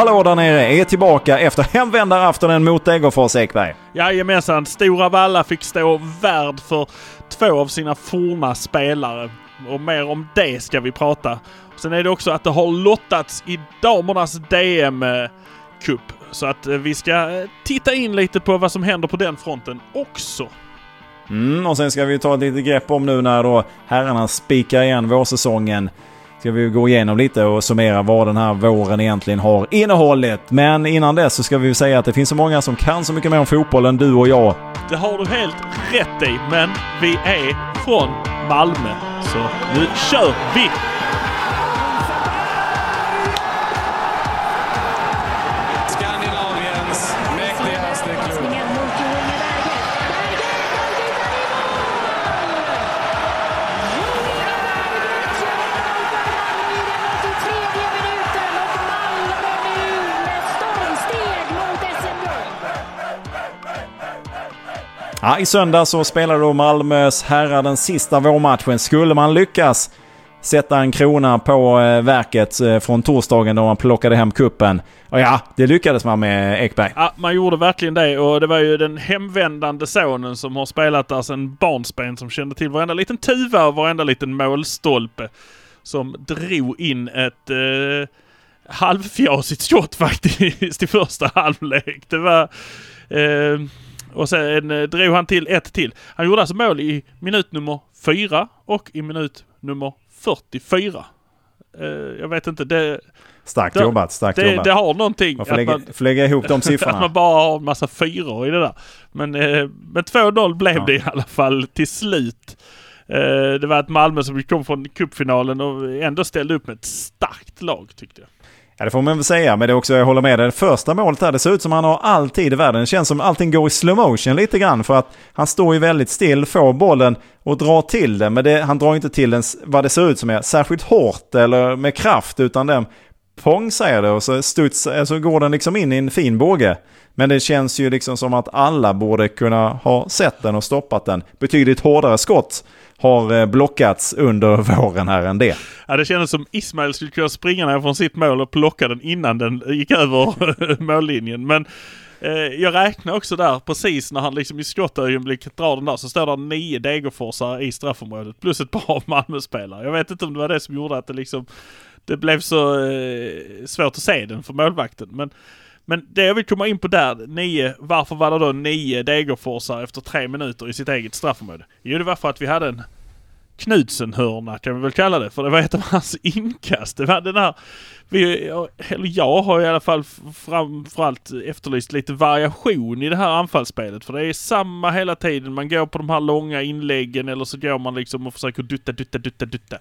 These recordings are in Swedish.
hallå där nere är tillbaka efter hemvändaraftonen mot Degerfors Ekberg. Jajamensan, Stora Valla fick stå värd för två av sina forna spelare. Och mer om det ska vi prata. Sen är det också att det har lottats i damernas DM-cup. Så att eh, vi ska eh, titta in lite på vad som händer på den fronten också. Mm, och sen ska vi ta ett litet grepp om nu när då herrarna spikar igen vårsäsongen. Ska vi gå igenom lite och summera vad den här våren egentligen har innehållit. Men innan dess så ska vi säga att det finns så många som kan så mycket mer om fotboll än du och jag. Det har du helt rätt i, men vi är från Malmö. Så nu kör vi! Ja, I söndag så spelar då Malmös herrar den sista vårmatchen. Skulle man lyckas sätta en krona på eh, verket eh, från torsdagen då man plockade hem kuppen. Och ja, det lyckades man med Ekberg. Ja, man gjorde verkligen det och det var ju den hemvändande sonen som har spelat där sedan barnsben som kände till varenda liten tuva och varenda liten målstolpe. Som drog in ett eh, halvfjasigt skott faktiskt i första halvlek. Det var... Eh, och sen eh, drog han till ett till. Han gjorde alltså mål i minut nummer fyra och i minut nummer 44. Eh, jag vet inte, det, Starkt det, jobbat, starkt det, jobbat. det har någonting. Man får att lägga, man- får lägga ihop de att siffrorna. man bara har en massa fyror i det där. Men, eh, men 2-0 blev Ja. det i alla fall till slut. Eh, det var ett Malmö som kom från cupfinalen och ändå ställde upp med ett starkt lag tyckte jag. Ja, det får man väl säga. Men det är också, jag håller med dig, det första målet här, det ser ut som han har all tid i världen. Det känns som allting går i slow motion lite grann. För att han står ju väldigt still, får bollen och drar till den. Men det, han drar inte till den, vad det ser ut som är, särskilt hårt eller med kraft. Utan den pong säger det och så, studs, eh, så går den liksom in i en fin båge. Men det känns ju liksom som att alla borde kunna ha sett den och stoppat den. Betydligt hårdare skott har eh, blockats under våren här än det. Ja, det kändes som Ismail skulle kunna springa ner från sitt mål och plocka den innan den gick över mållinjen. Men eh, jag räknar också där precis när han liksom i skottögonblicket drar den där så står det nio Degerforsare i straffområdet plus ett par Malmöspelare. Jag vet inte om det var det som gjorde att det liksom det blev så eh, svårt att se den för målvakten. Men, men det jag vill komma in på där, nio, varför var det då nio Degerforsare efter tre minuter i sitt eget straffområde? Jo, det var för att vi hade en Knudsen-hörna kan vi väl kalla det. För det var ett av hans inkast. Det var den här... Vi, eller jag har i alla fall framförallt efterlyst lite variation i det här anfallsspelet. För det är samma hela tiden. Man går på de här långa inläggen eller så går man liksom och försöker dutta, dutta, dutta, dutta.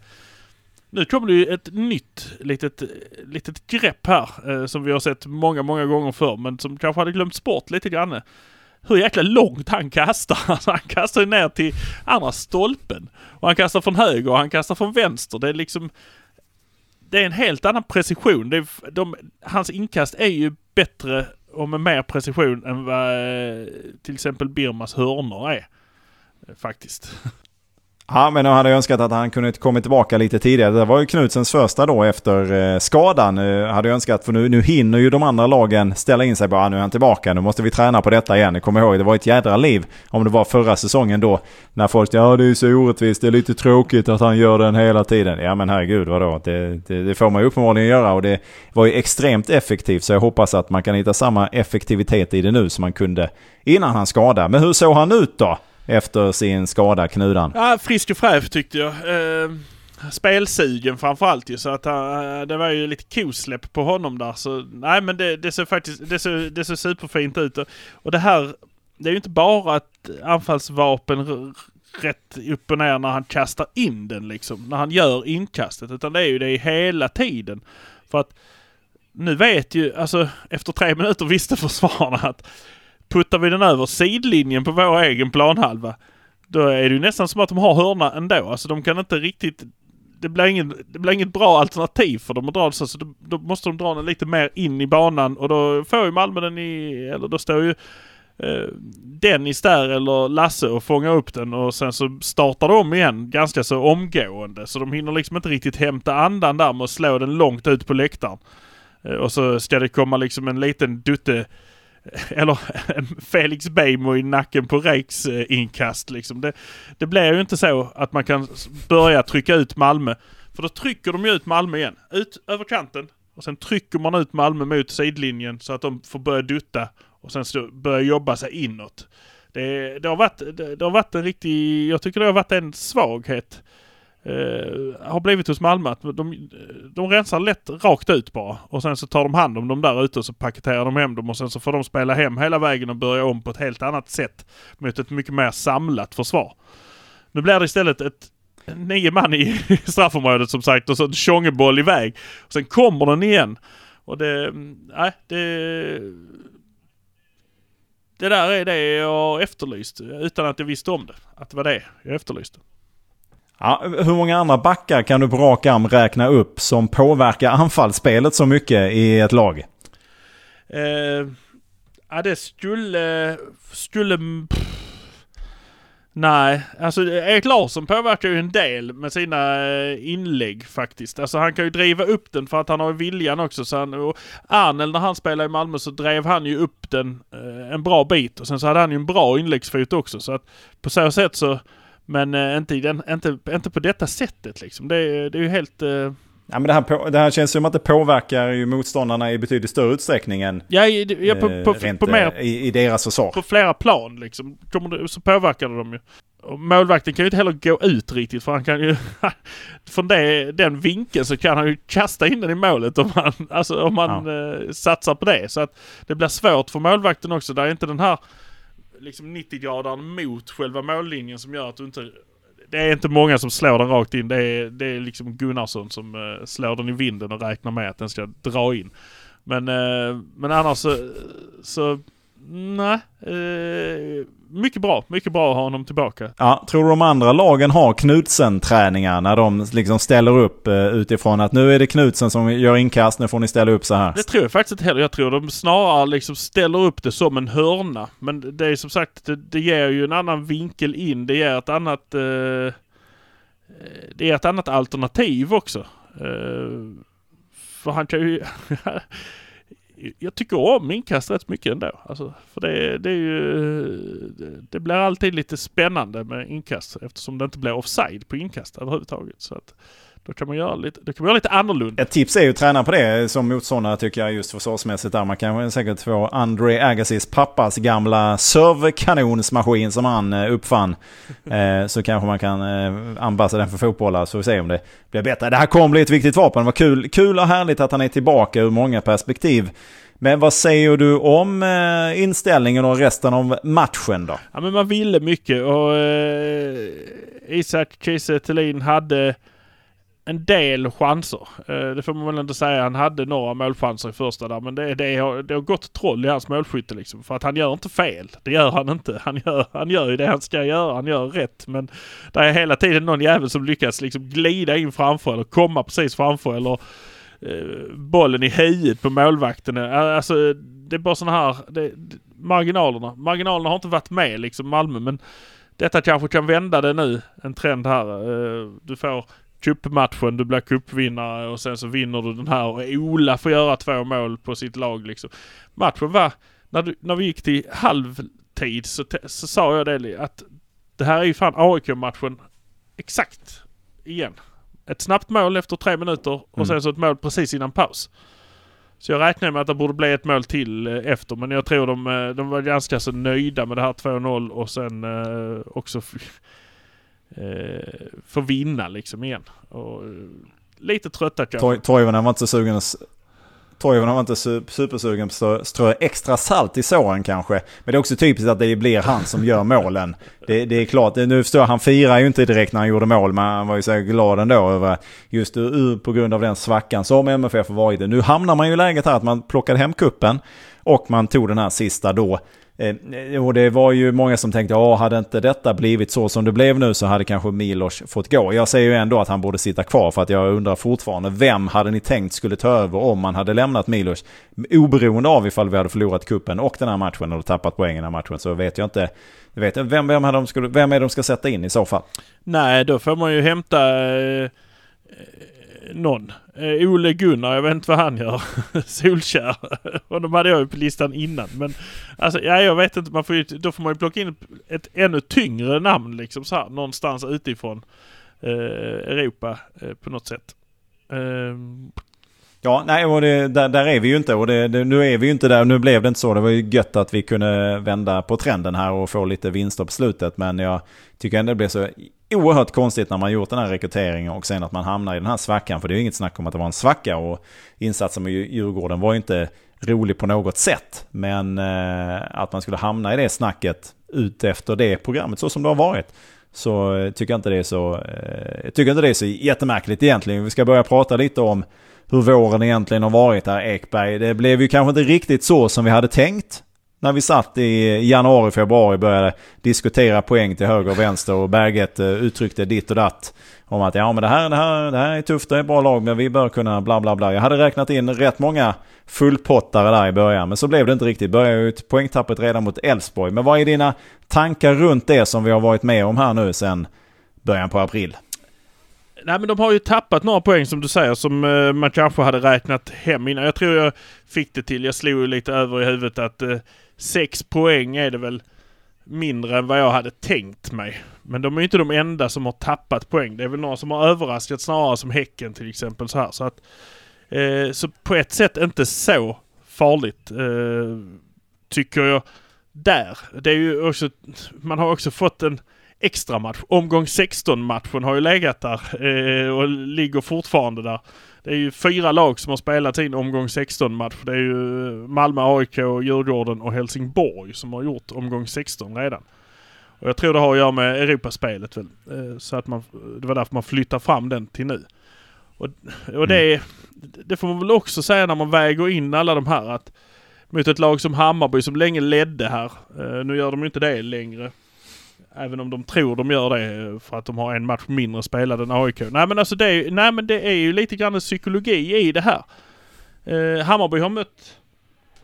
Nu kommer det ju ett nytt litet, litet grepp här eh, som vi har sett många, många gånger förr men som kanske hade glömts bort lite grann. Hur jäkla långt han kastar. Alltså han kastar ju ner till andra stolpen. Och han kastar från höger och han kastar från vänster. Det är liksom... Det är en helt annan precision. Det är, de, hans inkast är ju bättre och med mer precision än vad eh, till exempel Birmas hörnor är. Eh, faktiskt. Ja, men jag hade önskat att han kunde kommit tillbaka lite tidigare. Det var ju Knutsens första då efter eh, skadan. Eh, hade jag önskat, för nu, nu hinner ju de andra lagen ställa in sig bara. Ah, nu är han tillbaka, nu måste vi träna på detta igen. Kom ihåg, det var ett jädra liv om det var förra säsongen då. När folk ja ah, det är så orättvist, det är lite tråkigt att han gör den hela tiden. Ja men herregud vadå, det, det, det får man ju uppenbarligen göra och det var ju extremt effektivt. Så jag hoppas att man kan hitta samma effektivitet i det nu som man kunde innan han skadade. Men hur såg han ut då? Efter sin skada, Knudan. Ja, frisk och fräsch tyckte jag. Eh, spelsugen framförallt ju så att han, det var ju lite kosläpp på honom där. Så nej men det, det ser faktiskt det ser, det ser superfint ut. Och, och det här, det är ju inte bara ett anfallsvapen rätt upp och ner när han kastar in den liksom. När han gör inkastet. Utan det är ju det hela tiden. För att nu vet ju, alltså efter tre minuter visste försvararna att puttar vi den över sidlinjen på vår egen planhalva då är det ju nästan som att de har hörna ändå. Alltså de kan inte riktigt... Det blir, ingen, det blir inget bra alternativ för dem att dra den så. alltså, då, då måste de dra den lite mer in i banan och då får ju Malmö den i... Eller då står ju eh, Dennis där eller Lasse och fångar upp den och sen så startar de igen ganska så omgående. Så de hinner liksom inte riktigt hämta andan där med att slå den långt ut på läktaren. Eh, och så ska det komma liksom en liten dutte Eh, eller eh, Felix Beijmo i nacken på Reiks inkast liksom. Det, det blir ju inte så att man kan börja trycka ut Malmö. För då trycker de ju ut Malmö igen. Ut över kanten. Och sen trycker man ut Malmö mot sidlinjen så att de får börja dutta. Och sen börja jobba sig inåt. Det, det, har varit, det, det har varit en riktig, jag tycker det har varit en svaghet eh, har blivit hos Malmö att de, de rensar lätt rakt ut bara. Och sen så tar de hand om dem där ute och så paketerar de hem dem och sen så får de spela hem hela vägen och börja om på ett helt annat sätt. Mot ett mycket mer samlat försvar. Nu blir det istället ett nio man i straffområdet som sagt och så en tjongeboll iväg. Och sen kommer den igen. Och det, nej det... Det där är det jag efterlyst utan att jag visste om det. Att det var det jag efterlyste. Ja, hur många andra backar kan du på rak arm räkna upp som påverkar anfallsspelet så mycket i ett lag? Eh, ja, det skulle... Skulle... Pff, nej, alltså Erik Larsson påverkar ju en del med sina eh, inlägg faktiskt. Alltså han kan ju driva upp den för att han har viljan också. Så han, och Arnel när han spelade i Malmö så drev han ju upp den eh, en bra bit och sen så hade han ju en bra inläggsfot också. Så att på så sätt så men eh, inte, den, inte, inte på detta sättet liksom. Det, det är ju helt... Eh... Ja, men det, här på, det här känns som att det påverkar ju motståndarna i betydligt större utsträckning än ja, i, ja, på, på, rent, på mer, eh, i, i deras försvar. På flera plan liksom. Kommer så påverkar det dem ju. Och målvakten kan ju inte heller gå ut riktigt för han kan ju... från det, den vinkeln så kan han ju kasta in den i målet om man, alltså, om man ja. eh, satsar på det. Så att det blir svårt för målvakten också. Det är inte den här liksom 90-gradaren mot själva mållinjen som gör att du inte... Det är inte många som slår den rakt in. Det är, det är liksom Gunnarsson som uh, slår den i vinden och räknar med att den ska dra in. Men, uh, men annars så, så nej. Uh, mycket bra. Mycket bra att ha honom tillbaka. Ja, tror du de andra lagen har Knutsen-träningar när de liksom ställer upp eh, utifrån att nu är det Knutsen som gör inkast, nu får ni ställa upp så här? Det tror jag faktiskt inte heller. Jag tror de snarare liksom ställer upp det som en hörna. Men det är som sagt, det, det ger ju en annan vinkel in. Det ger ett annat... Eh, det är ett annat alternativ också. Eh, för han kan ju... jag tycker om inkast rätt mycket ändå. Alltså, för det, det är ju... Det blir alltid lite spännande med inkast eftersom det inte blir offside på inkast överhuvudtaget. Så att, då kan man göra lite, då kan man göra lite annorlunda. Ett tips är ju att träna på det som motståndare tycker jag just försvarsmässigt där. Man kan säkert få André Agassiz pappas gamla serverkanonsmaskin som han eh, uppfann. eh, så kanske man kan eh, anpassa den för fotbollar så vi ser om det blir bättre. Det här kommer bli ett viktigt vapen. Vad kul, kul och härligt att han är tillbaka ur många perspektiv. Men vad säger du om inställningen och resten av matchen då? Ja men man ville mycket och eh, Isak Kiese hade en del chanser. Eh, det får man väl ändå säga. Han hade några målchanser i första där. Men det, det, har, det har gått troll i hans målskytte liksom. För att han gör inte fel. Det gör han inte. Han gör, han gör ju det han ska göra. Han gör rätt. Men det är hela tiden någon jävel som lyckas liksom glida in framför eller komma precis framför eller eh, bollen i huvudet på målvakten. Eh, alltså det är bara sådana här det, marginalerna. Marginalerna har inte varit med liksom Malmö men detta kanske kan vända det nu. En trend här. Eh, du får cupmatchen, du blir cupvinnare och sen så vinner du den här och Ola får göra två mål på sitt lag liksom. Matchen var, när, du, när vi gick till halvtid så, så sa jag det att det här är ju fan AIK-matchen exakt igen. Ett snabbt mål efter tre minuter och mm. sen så ett mål precis innan paus. Så jag räknar med att det borde bli ett mål till eh, efter men jag tror de, eh, de var ganska så nöjda med det här 2-0 och sen eh, också eh, få vinna liksom igen. Och, eh, lite trötta kanske. Toivonen var inte så sugen Toivonen var inte supersugen på att strö extra salt i såren kanske. Men det är också typiskt att det blir han som gör målen. Det, det är klart, nu förstår jag, han firar ju inte direkt när han gjorde mål. Men han var ju så glad ändå över just ur, på grund av den svackan som MFF har varit i. Nu hamnar man ju i läget här att man plockade hem kuppen och man tog den här sista då. Eh, eh, och det var ju många som tänkte, ja hade inte detta blivit så som det blev nu så hade kanske Milos fått gå. Jag säger ju ändå att han borde sitta kvar för att jag undrar fortfarande, vem hade ni tänkt skulle ta över om man hade lämnat Milos? Oberoende av ifall vi hade förlorat kuppen och den här matchen och tappat poängen i den här matchen så vet jag inte. Vet vem, vem, hade de skulle, vem är de ska sätta in i så fall? Nej, då får man ju hämta eh, någon. Eh, Ole Gunnar, jag vet inte vad han gör. Solkär. Honom hade jag ju på listan innan. Men alltså, ja, jag vet inte. Man får ju, då får man ju plocka in ett ännu tyngre namn liksom så här. Någonstans utifrån eh, Europa eh, på något sätt. Ehm. Ja, nej, och det, där, där är vi ju inte. Och det, det, nu är vi ju inte där. Nu blev det inte så. Det var ju gött att vi kunde vända på trenden här och få lite vinster på slutet. Men jag tycker ändå det blev så oerhört konstigt när man gjort den här rekryteringen och sen att man hamnar i den här svackan. För det är ju inget snack om att det var en svacka och insatsen med Djurgården var ju inte rolig på något sätt. Men eh, att man skulle hamna i det snacket ut efter det programmet så som det har varit. Så eh, tycker jag inte det är så, eh, jag tycker inte det är så jättemärkligt egentligen. Vi ska börja prata lite om hur våren egentligen har varit här Ekberg. Det blev ju kanske inte riktigt så som vi hade tänkt. När vi satt i januari, februari och började diskutera poäng till höger och vänster och Berget eh, uttryckte ditt och datt. Om att ja men det här, det här, det här är tufft, det är ett bra lag men vi bör kunna bla bla bla. Jag hade räknat in rätt många fullpottare där i början men så blev det inte riktigt. Började ut poängtappet redan mot Elfsborg. Men vad är dina tankar runt det som vi har varit med om här nu sedan början på april? Nej men de har ju tappat några poäng som du säger som eh, man kanske hade räknat hem innan. Jag tror jag fick det till, jag slog lite över i huvudet att eh, sex poäng är det väl mindre än vad jag hade tänkt mig. Men de är ju inte de enda som har tappat poäng. Det är väl några som har överraskat snarare som Häcken till exempel så här. Så, att, eh, så på ett sätt inte så farligt eh, tycker jag där. Det är ju också, man har också fått en extra match. Omgång 16-matchen har ju legat där eh, och ligger fortfarande där. Det är ju fyra lag som har spelat sin omgång 16-match. Det är ju Malmö, AIK, Djurgården och Helsingborg som har gjort omgång 16 redan. Och jag tror det har att göra med Europaspelet väl. Eh, så att man, det var därför man flyttar fram den till nu. Och, och det, mm. det får man väl också säga när man väger in alla de här att mot ett lag som Hammarby som länge ledde här. Eh, nu gör de ju inte det längre. Även om de tror de gör det eh, för att de har en match mindre spelad än AIK. Nej men alltså det är, nej, men det är ju lite grann en psykologi i det här. Eh, Hammarby har mött...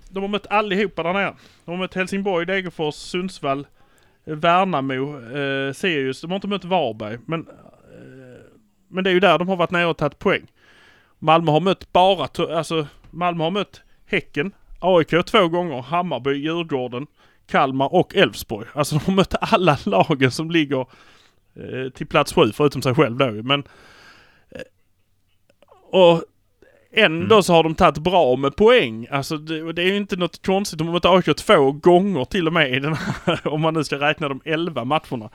De har mött allihopa där nere. De har mött Helsingborg, Degerfors, Sundsvall, eh, Värnamo, eh, Sirius. De har inte mött Varberg. Men, eh, men det är ju där de har varit nere och tagit poäng. Malmö har mött bara... Alltså Malmö har mött Häcken, AIK två gånger, Hammarby, Djurgården, Kalmar och Elfsborg. Alltså de mötte alla lagen som ligger eh, till plats sju förutom sig själv då Men... Eh, och ändå mm. så har de tagit bra med poäng. Alltså det, det är ju inte något konstigt. De har mött AIK två gånger till och med i den här, om man nu ska räkna de elva matcherna.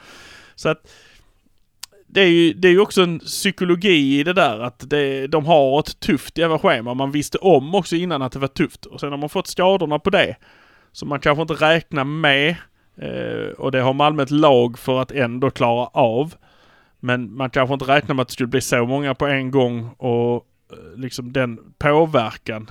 Så att det är ju det är också en psykologi i det där att det, de har ett tufft jävla schema. Man visste om också innan att det var tufft och sen har man fått skadorna på det som man kanske inte räknar med. Eh, och det har Malmö ett lag för att ändå klara av. Men man kanske inte räknar med att det skulle bli så många på en gång och eh, liksom den påverkan.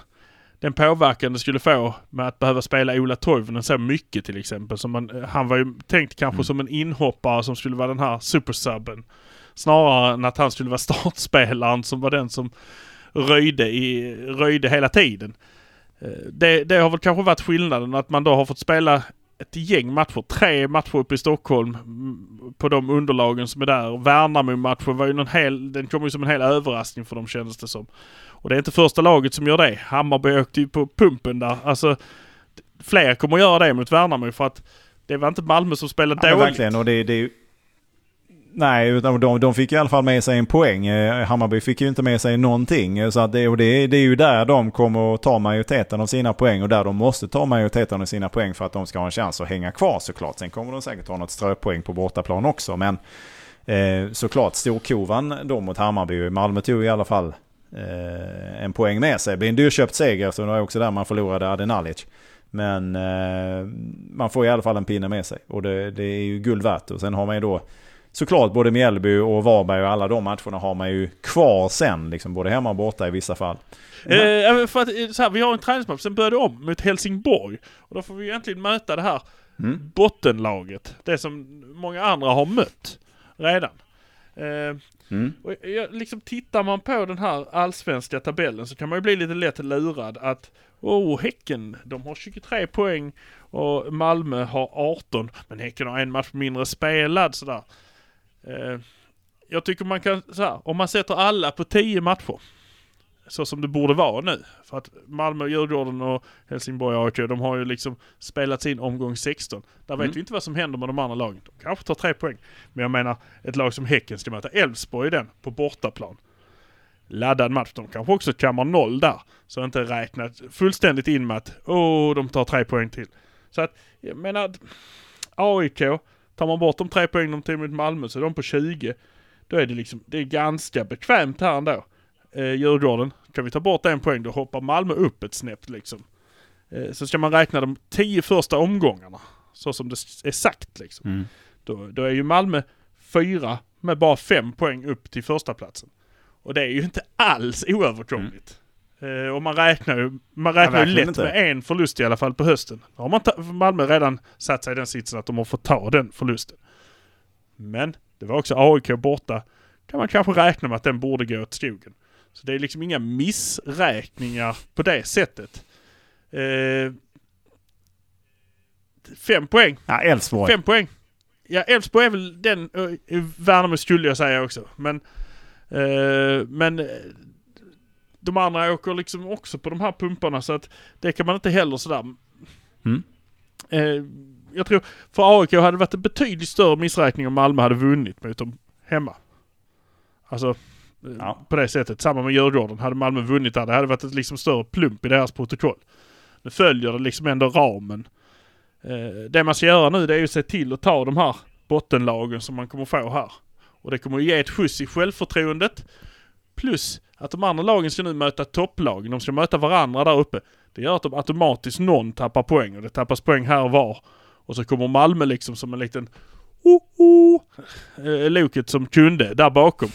Den påverkan det skulle få med att behöva spela Ola Toivonen så mycket till exempel. Som man, eh, han var ju tänkt kanske mm. som en inhoppare som skulle vara den här supersubben. Snarare än att han skulle vara startspelaren som var den som röjde, i, röjde hela tiden. Eh, det, det, har väl kanske varit skillnaden att man då har fått spela ett gäng matcher. Tre matcher uppe i Stockholm mm, på de underlagen som är där. Värnamo-matchen var ju någon hel, den kom ju som en hel överraskning för dem kändes det som. Och det är inte första laget som gör det. Hammarby åkte ju på pumpen där. Alltså, fler kommer göra det mot Värnamo för att det var inte Malmö som spelade ja, dåligt. Verkligen, och det, det, Nej, utan de, de fick i alla fall med sig en poäng. Eh, Hammarby fick ju inte med sig någonting. Eh, så att det, och det, det är ju där de kommer att ta majoriteten av sina poäng och där de måste ta majoriteten av sina poäng för att de ska ha en chans att hänga kvar såklart. Sen kommer de säkert ha något ströpoäng på bortaplan också. Men eh, såklart storkovan då mot Hammarby. Malmö tog i alla fall eh, en poäng med sig. Det blir en dyrköpt seger så det var också där man förlorade Adenalic. Men eh, man får i alla fall en pinne med sig och det, det är ju guld värt. Och sen har man ju då såklart både Mjällby och Varberg och alla de matcherna har man ju kvar sen. Liksom, både hemma och borta i vissa fall. Eh, för att, eh, så här, vi har en träningsmatch, sen börjar det om mot Helsingborg. Och då får vi egentligen möta det här mm. bottenlaget. Det som många andra har mött redan. Eh, mm. och jag, liksom tittar man på den här allsvenska tabellen så kan man ju bli lite lätt lurad att Oh, Häcken, de har 23 poäng och Malmö har 18. Men Häcken har en match mindre spelad sådär. Eh, jag tycker man kan, så här, om man sätter alla på 10 matcher. Så som det borde vara nu. För att Malmö, Djurgården och Helsingborg AIK, de har ju liksom spelat sin omgång 16. Där vet Mm. vi inte vad som händer med de andra lagen. De kanske tar tre poäng. Men jag menar, ett lag som Häcken ska möta Elfsborg den, på bortaplan. Laddad match. De kanske också kammar noll där. Så inte räknat fullständigt in med att, åh, de tar tre poäng till. Så att, jag menar, AIK, tar man bort de tre poäng de tog mot Malmö så är de på 20. Då är det liksom, det är ganska bekvämt här ändå. Eh, Djurgården, kan vi ta bort en poäng då hoppar Malmö upp ett snäpp liksom. Eh, så ska man räkna de tio första omgångarna. Så som det är sagt liksom. Mm. Då, då är ju Malmö fyra med bara fem poäng upp till första platsen. Och det är ju inte alls oöverkomligt. Eh, och man räknar ju, man räknar ju verkligen lätt inte. med en förlust i alla fall på hösten. Då har man ta- Malmö redan satt sig i den sitsen att de har fått ta den förlusten. Men det var också AIK borta. Kan man kanske räkna med att den borde gå åt skogen. Så det är liksom inga missräkningar på det sättet. Eh, fem poäng Ja, Elfsborg. Fem poäng. Ja, Elfsborg är väl den, uh, Värnamo skulle jag säga också. Men, eh, men eh, de andra åker liksom också på de här pumparna så att det kan man inte heller sådär. Mm. Eh, jag tror för AIK hade det varit en betydligt större missräkning om Malmö hade vunnit mot dem hemma. Alltså eh, Ja. på det sättet. Samma med Djurgården. Hade Malmö vunnit där, det hade varit ett liksom större plump i deras protokoll. Nu följer det liksom ändå ramen. Eh, det man ska göra nu det är ju att se till att ta de här bottenlagen som man kommer få här. Och det kommer ge ett skjuts i självförtroendet. Plus att de andra lagen ska nu möta topplagen. De ska möta varandra där uppe. Det gör att de automatiskt någon tappar poäng och det tappas poäng här och var. Och så kommer Malmö liksom som en liten oh, oh, eh, loket som kunde där bakom.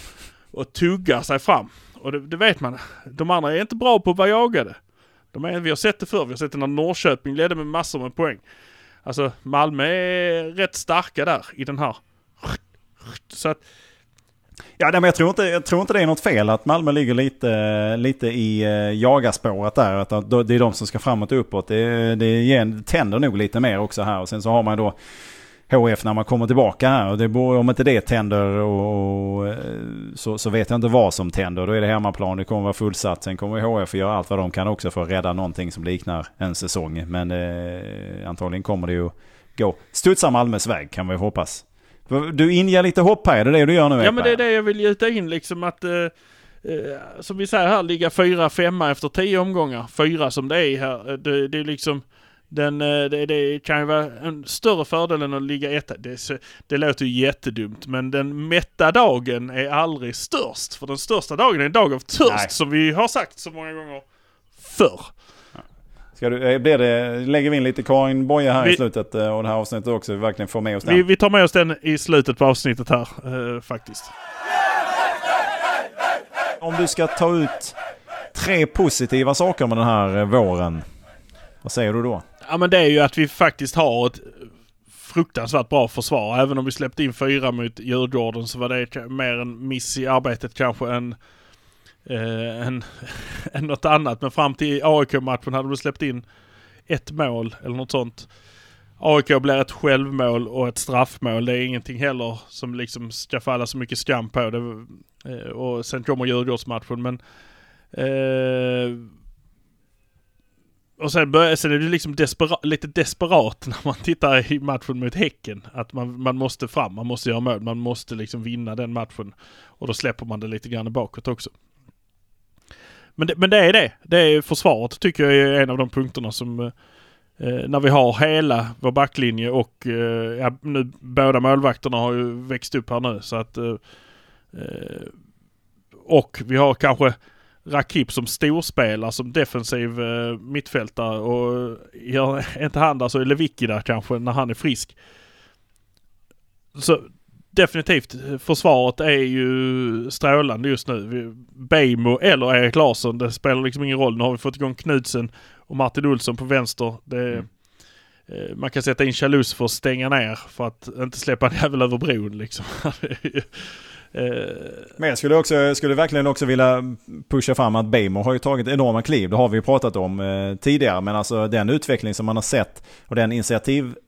Och tuggar sig fram. Och det, det vet man. De andra är inte bra på att vara jagade. De är, vi har sett det förr. Vi har sett det när Norrköping ledde med massor med poäng. Alltså Malmö är rätt starka där i den här. Så att, Ja, nej, men jag, tror inte, jag tror inte det är något fel att Malmö ligger lite, lite i jagaspåret jagarspåret där. Att det är de som ska framåt och uppåt. Det, det ger, tänder nog lite mer också här. Och sen så har man då HF när man kommer tillbaka här. Och det, om inte det tänder och, och, eh, så, så vet jag inte vad som tänder. Då är det hemmaplan, det kommer vara fullsatt. Sen kommer HF att göra allt vad de kan också för att rädda någonting som liknar en säsong. Men eh, antagligen kommer det ju gå studsa Malmös väg kan vi hoppas. Du inger lite hopp här, är det det du gör nu ja men det är det jag vill gjuta in liksom att, eh, eh, som vi säger här, ligga fyra, femma efter tio omgångar. Fyra som det är här. Eh, Det, det är liksom den, eh, det, det kan ju vara en större fördel än att ligga etta. Det, det låter ju jättedumt men den mätta dagen är aldrig störst. För den största dagen är en dag av törst Nej. som vi har sagt så många gånger förr. Ska du, eh, blir det, lägger vi in lite Karin Boye här i Vi- slutet eh, och det här avsnittet också. Vi verkligen får med oss den. Vi, vi tar med oss den i slutet på avsnittet här eh, faktiskt. Om du ska ta ut tre positiva saker med den här eh, våren. Vad säger du då? Ja men det är ju att vi faktiskt har ett fruktansvärt bra försvar. Även om vi släppte in fyra mot Djurgården så var det mer en miss i arbetet kanske än, eh, än, än något annat. Men fram till AIK-matchen hade de släppt in ett mål eller något sånt. AIK blir ett självmål och ett straffmål. Det är ingenting heller som liksom ska falla så mycket skam på det. Eh, och sen kommer Djurgårdsmatchen men eh, och sen, börjar, sen är det liksom despera, lite desperat när man tittar i matchen mot Häcken. Att man, man måste fram, man måste göra mål, man måste liksom vinna den matchen. Och då släpper man det lite grann bakåt också. Men det, men det är det. Det är försvaret tycker jag är en av de punkterna som eh, eh, när vi har hela vår backlinje och eh, ja, nu båda målvakterna har ju växt upp här nu så att eh, eh och vi har kanske Rakip som storspelare, som defensiv eh, mittfältare och eh, gör inte han där så är Lewicki där kanske när han är frisk. Så definitivt, försvaret är ju strålande just nu. Beijmo eller Erik Larsson, det spelar liksom ingen roll. Nu har vi fått igång Knudsen och Martin Olsson på vänster. Det, Mm. eh, Man kan sätta in Chalus för att stänga ner för att inte släppa en jävel över bron liksom. Men jag skulle, också, skulle verkligen också vilja pusha fram att Bejmo har ju tagit enorma kliv. Det har vi ju pratat om eh, tidigare. Men alltså den utveckling som man har sett och den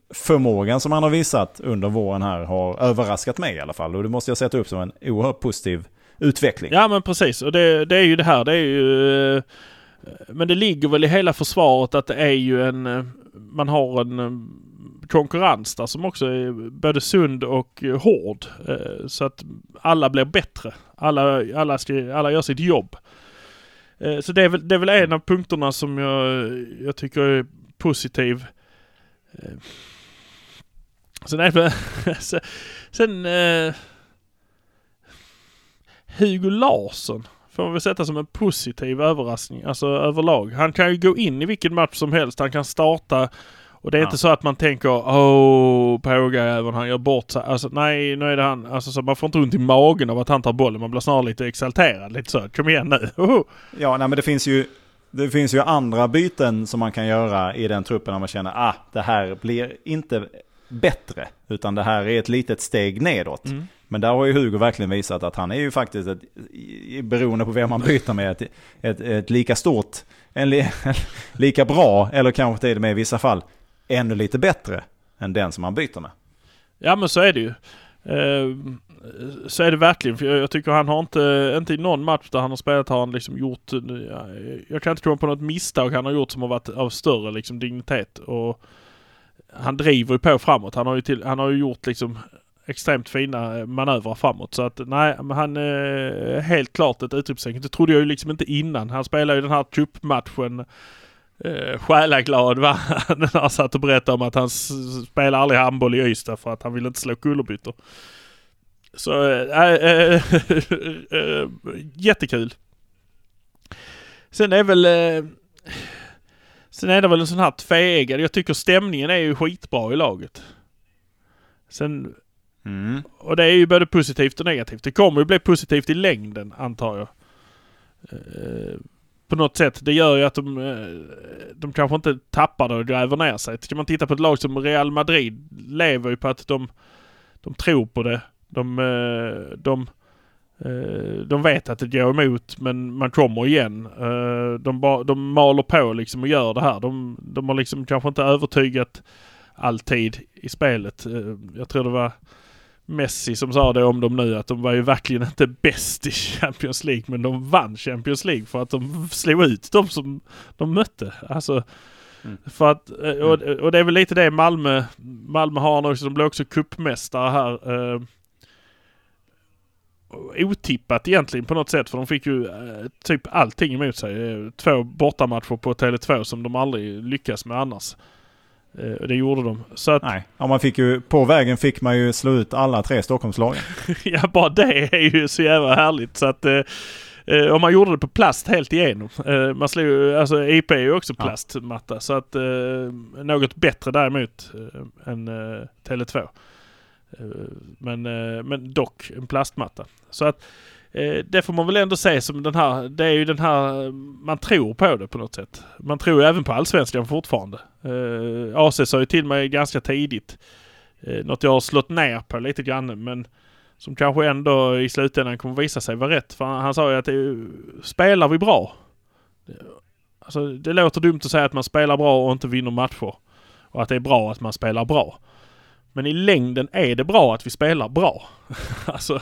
förmågan som han har visat under våren här har överraskat mig i alla fall. Och det måste jag sätta upp som en oerhört positiv utveckling. Ja men precis och det, det är ju det här. Det är ju... Eh, men det ligger väl i hela försvaret att det är ju en... Eh, man har en eh, konkurrens där som också är både sund och hård. Så att alla blir bättre. Alla, alla, ska, alla gör sitt jobb. Så det är, väl, det är väl en av punkterna som jag, jag tycker är positiv. Det väl... sen- eh, Hugo Larsson får man väl sätta som en positiv överraskning, alltså överlag. Han kan ju gå in i vilken match som helst. Han kan starta och det är Ja. inte så att man tänker åh, pågajäveln han gör bort sig. Alltså nej, nu är det han. Alltså så man får inte ont i magen av att han tar bollen. Man blir snarare lite exalterad. Lite så, kom igen nu. Oho. Ja, nej, men det finns ju... Det finns ju andra byten som man kan göra i den truppen när man känner ah, det här blir inte bättre. Utan det här är ett litet steg nedåt. Mm. Men där har ju Hugo verkligen visat att han är ju faktiskt, ett, beroende på vem man byter med, ett, ett, ett lika stort, en li, lika bra, eller kanske till och med i vissa fall ännu lite bättre än den som man byter med. Ja men så är det ju. Eh, så är det verkligen. För jag, jag tycker han har inte, inte i någon match där han har spelat har han liksom gjort, eh, jag kan inte komma på något misstag han har gjort som har varit av större liksom dignitet. Och han driver ju på framåt. Han har ju, till, han har ju gjort liksom extremt fina eh, manövrar framåt. Så att nej, men han är helt klart ett utropstecken. Det trodde jag ju liksom inte innan. Han spelar ju den här cupmatchen eh, själaglad va? När han satt och berättade om att han spelar aldrig handboll i Ystad för att han vill inte slå kullerbyttor. Så äh, äh, äh, jättekul. Sen är väl... Eh, Sen är det väl en sån här tveeggad. Jag tycker stämningen är ju skitbra i laget. Sen Mm. och det är ju både positivt och negativt. Det kommer ju bli positivt i längden antar jag. Eh, på något sätt. Det gör ju att de, eh, de kanske inte tappar det och gräver ner sig. Ska man titta på ett lag som Real Madrid lever ju på att de, de tror på det. De, eh, de, de vet att det går emot men man kommer igen. Eh, De, ba, de maler på liksom och gör det här. De, de har liksom kanske inte övertygat alltid i spelet. Eh, Jag tror det var Messi som sa det om dem nu att de var ju verkligen inte bäst i Champions League men de vann Champions League för att de slog ut de som de mötte. Alltså Mm. för att, eh, och, och det är väl lite det Malmö, Malmö har nu också. De blir också cupmästare här. Eh, otippat egentligen på något sätt för de fick ju eh, typ allting emot sig. Eh, Två bortamatcher på Tele2 som de aldrig lyckas med annars. Eh, och det gjorde de. Så att Nej, ja, man fick ju, på vägen fick man ju slå ut alla tre Stockholmslagen. Ja, bara det är ju så jävla härligt så att eh, eh, om man gjorde det på plast helt igenom. Eh, man slog ju, alltså IP är ju också plastmatta så att eh, något bättre däremot eh, än eh, Tele2. Eh, men, eh, men dock en plastmatta. Så att eh, det får man väl ändå se som den här, det är ju den här, man tror på det på något sätt. Man tror ju även på allsvenskan fortfarande. AC sa ju till mig ganska tidigt, något jag har slått ner på lite grann men som kanske ändå i slutändan kommer visa sig vara rätt. För han, han sa ju att det, är ju- spelar vi bra? Alltså det låter dumt att säga att man spelar bra och inte vinner matcher. Och att det är bra att man spelar bra. Men i längden är det bra att vi spelar bra. alltså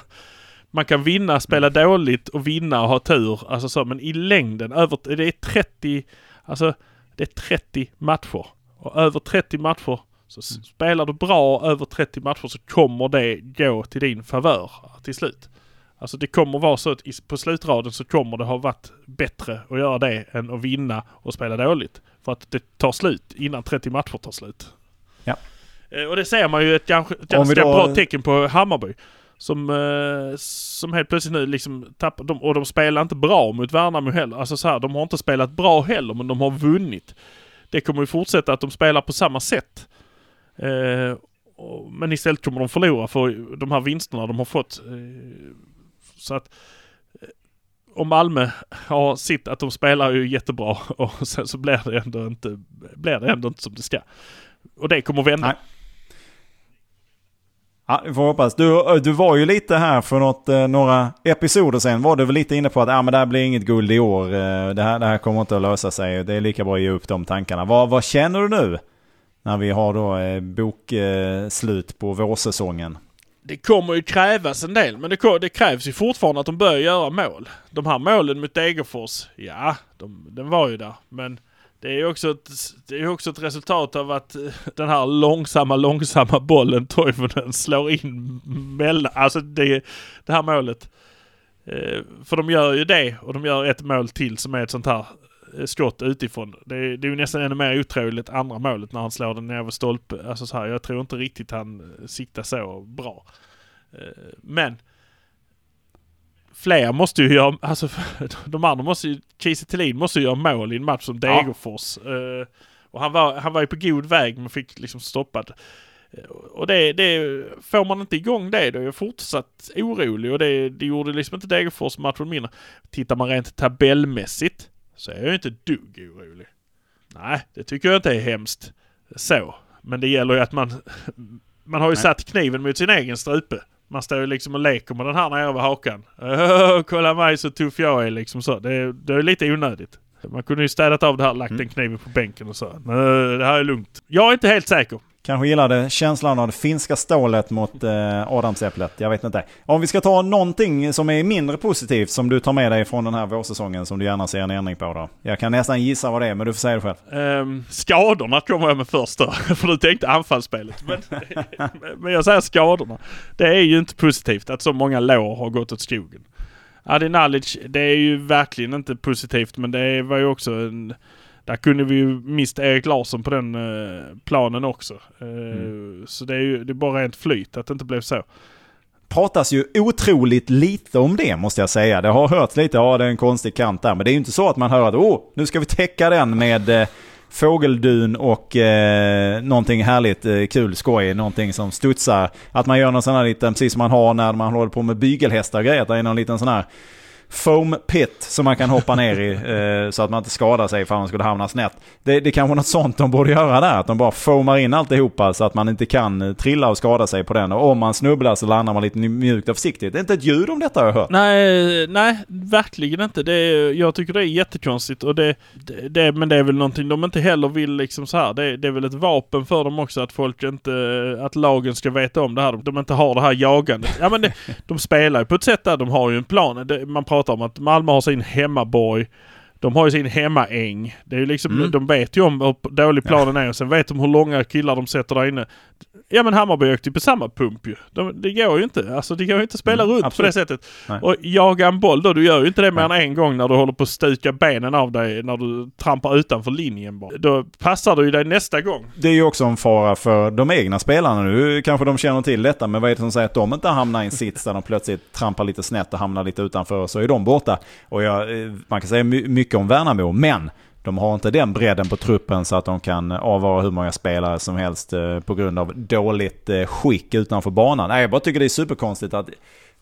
man kan vinna, spela dåligt och vinna och ha tur. Alltså så, men i längden, över, det är 30, alltså det är 30 matcher. Och över 30 matcher så s- spelar du bra över 30 matcher så kommer det gå till din favör till slut. Alltså det kommer vara så att på slutraden så kommer det ha varit bättre att göra det än att vinna och spela dåligt. För att det tar slut innan 30 matcher tar slut. Ja. Eh, Och det ser man ju ett ganska, ett Om ganska då- bra tecken på Hammarby. Som, eh, som helt plötsligt nu liksom tappar, de, och de spelar inte bra mot Värnamo heller. Alltså så här, de har inte spelat bra heller men de har vunnit. Det kommer ju fortsätta att de spelar på samma sätt. Eh, och, men istället kommer de förlora för de här vinsterna de har fått. Eh, så att och Malmö har sitt att de spelar ju jättebra och sen så blir det ändå inte, blir det ändå inte som det ska. Och det kommer vända. Nej. Ja, vi får hoppas. Du, du var ju lite här för något, eh, några episoder sen var du väl lite inne på att ah, men det här blir inget guld i år. Eh, det, här, det här kommer inte att lösa sig. Det är lika bra att ge upp de tankarna. Vad, vad känner du nu? När vi har då eh, bokslut på vårsäsongen. Det kommer ju krävas en del, men det, det, krävs ju fortfarande att de börjar göra mål. De här målen mot Degerfors, ja, de, den var ju där. Men det är ju också ett, det är också ett resultat av att eh, den här långsamma, långsamma bollen Toivonen slår in mellan, alltså det, det här målet. Eh, för de gör ju det och de gör ett mål till som är ett sånt här eh, skott utifrån. Det är, det är ju nästan ännu mer otroligt andra målet när han slår den ner över stolpen. Alltså så här, jag tror inte riktigt han siktar så bra. Men fler måste ju göra, alltså de andra måste ju, Kiese Thelin måste ju göra mål i en match som Degerfors. Ja. Uh, och han var, han var ju på god väg men fick liksom stoppad. Uh, och det, det, får man inte igång det då är jag fortsatt orolig och det, det gjorde liksom inte Degerfors matchen mindre. Tittar man rent tabellmässigt så är jag inte dugg orolig. Nej, det tycker jag inte är hemskt. Så. Men det gäller ju att man, man har ju Nej. satt kniven mot sin egen strupe. Man står ju liksom och leker med den här nere vid hakan. Oh, kolla mig så tuff jag är liksom så. Det, det är lite onödigt. Man kunde ju städat av det här, lagt mm. en kniv på bänken och så. Men det här är lugnt. Jag är inte helt säker. Kanske gillade känslan av det finska stålet mot eh, Adamsäpplet. Jag vet inte. Om vi ska ta någonting som är mindre positivt som du tar med dig från den här vårsäsongen som du gärna ser en ändring på då. Jag kan nästan gissa vad det är men du får säga det själv. Um, skadorna kommer jag med först då. För du tänkte anfallsspelet. Men, men jag säger skadorna. Det är ju inte positivt att så många lår har gått åt skogen. Adi Nalic, det är ju verkligen inte positivt men det var ju också en där kunde vi ju mist Erik Larsson på den eh, planen också. Eh, mm. Så det är ju det är bara rent flyt att det inte blev så. pratas ju otroligt lite om det måste jag säga. Det har hörts lite, ja det är en konstig kant där. Men det är ju inte så att man hör att oh, nu ska vi täcka den med eh, fågeldun och eh, någonting härligt, eh, kul, skoj, någonting som studsar. Att man gör någon sån här liten, precis som man har när man håller på med bygelhästar och grejer, att det är någon liten sån här foam pit som man kan hoppa ner i eh, så att man inte skadar sig för man skulle hamna snett. Det, det är kanske något sånt de borde göra där. Att de bara foamar in alltihopa så att man inte kan eh, trilla och skada sig på den. Och om man snubblar så landar man lite mjukt och försiktigt. Det är inte ett ljud om detta har jag hört. Nej, nej verkligen inte. Det är, jag tycker det är jättekonstigt. Och det, det, det, men det är väl någonting de inte heller vill liksom så här. Det, det är väl ett vapen för dem också att folk inte, att lagen ska veta om det här. De inte har det här jagandet. Ja men det, de spelar ju på ett sätt där de har ju en plan. Man pratar om att Malmö har sin hemmaborg. De har ju sin hemmaäng. Det är ju liksom, mm. De vet ju om hur dålig planen är och sen vet de hur långa killar de sätter där inne. Ja men Hammarby åkte ju på samma pump ju. De, det går ju inte. Alltså det går ju inte att spela mm, runt absolut. på det sättet. Nej. Och jaga en boll då, du gör ju inte det mer än en gång när du håller på att stuka benen av dig när du trampar utanför linjen bara. Då passar du ju dig nästa gång. Det är ju också en fara för de egna spelarna nu. Kanske de känner till detta, men vad är det som säger att de inte hamnar i en sits där de plötsligt trampar lite snett och hamnar lite utanför så är de borta. Och jag, eh, man kan säga mycket mycket om Värnamo, men de har inte den bredden på truppen så att de kan avvara hur många spelare som helst eh, på grund av dåligt eh, skick utanför banan. Nej, jag bara tycker det är superkonstigt att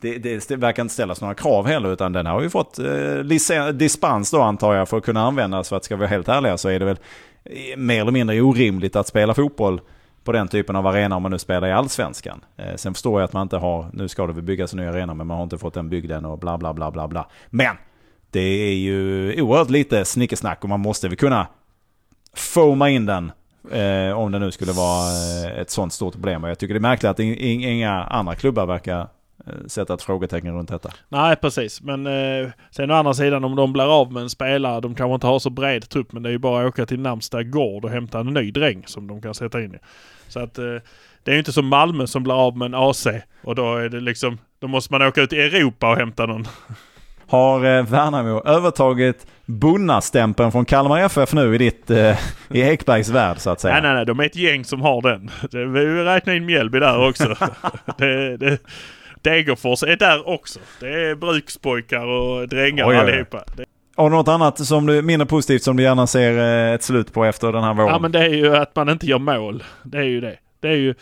det, det, det verkar inte ställas några krav heller utan den har ju fått eh, dispens då antar jag för att kunna användas. För att ska vi vara helt ärliga så är det väl eh, mer eller mindre orimligt att spela fotboll på den typen av arena om man nu spelar i allsvenskan. Eh, sen förstår jag att man inte har, nu ska det väl byggas en ny arena men man har inte fått den byggd än och bla bla bla bla bla. Men! Det är ju oerhört lite snickesnack och man måste väl kunna foama in den eh, om det nu skulle vara eh, ett sånt stort problem. Och jag tycker det är märkligt att inga andra klubbar verkar eh, sätta ett frågetecken runt detta. Nej precis men eh, sen å andra sidan om de blir av med en spelare, de kanske inte har så bred trupp men det är ju bara att åka till närmsta gård och hämta en ny dräng som de kan sätta in i. Så att eh, det är ju inte som Malmö som blir av med en AC och då är det liksom, då måste man åka ut i Europa och hämta någon har eh, Värnamo övertagit Bunna-stämpeln från Kalmar FF nu i ditt, eh, i Ekbergs värld så att säga? Nej, nej, nej. De är ett gäng som har den. vi räknar in Mjällby där också. det, det, Degerfors är där också. Det är brukspojkar och drängar Oj, allihopa. Och något annat som du, mindre positivt som du gärna ser eh, ett slut på efter den här våren? Ja men det är ju att man inte gör mål. Det är ju det. Det är ju...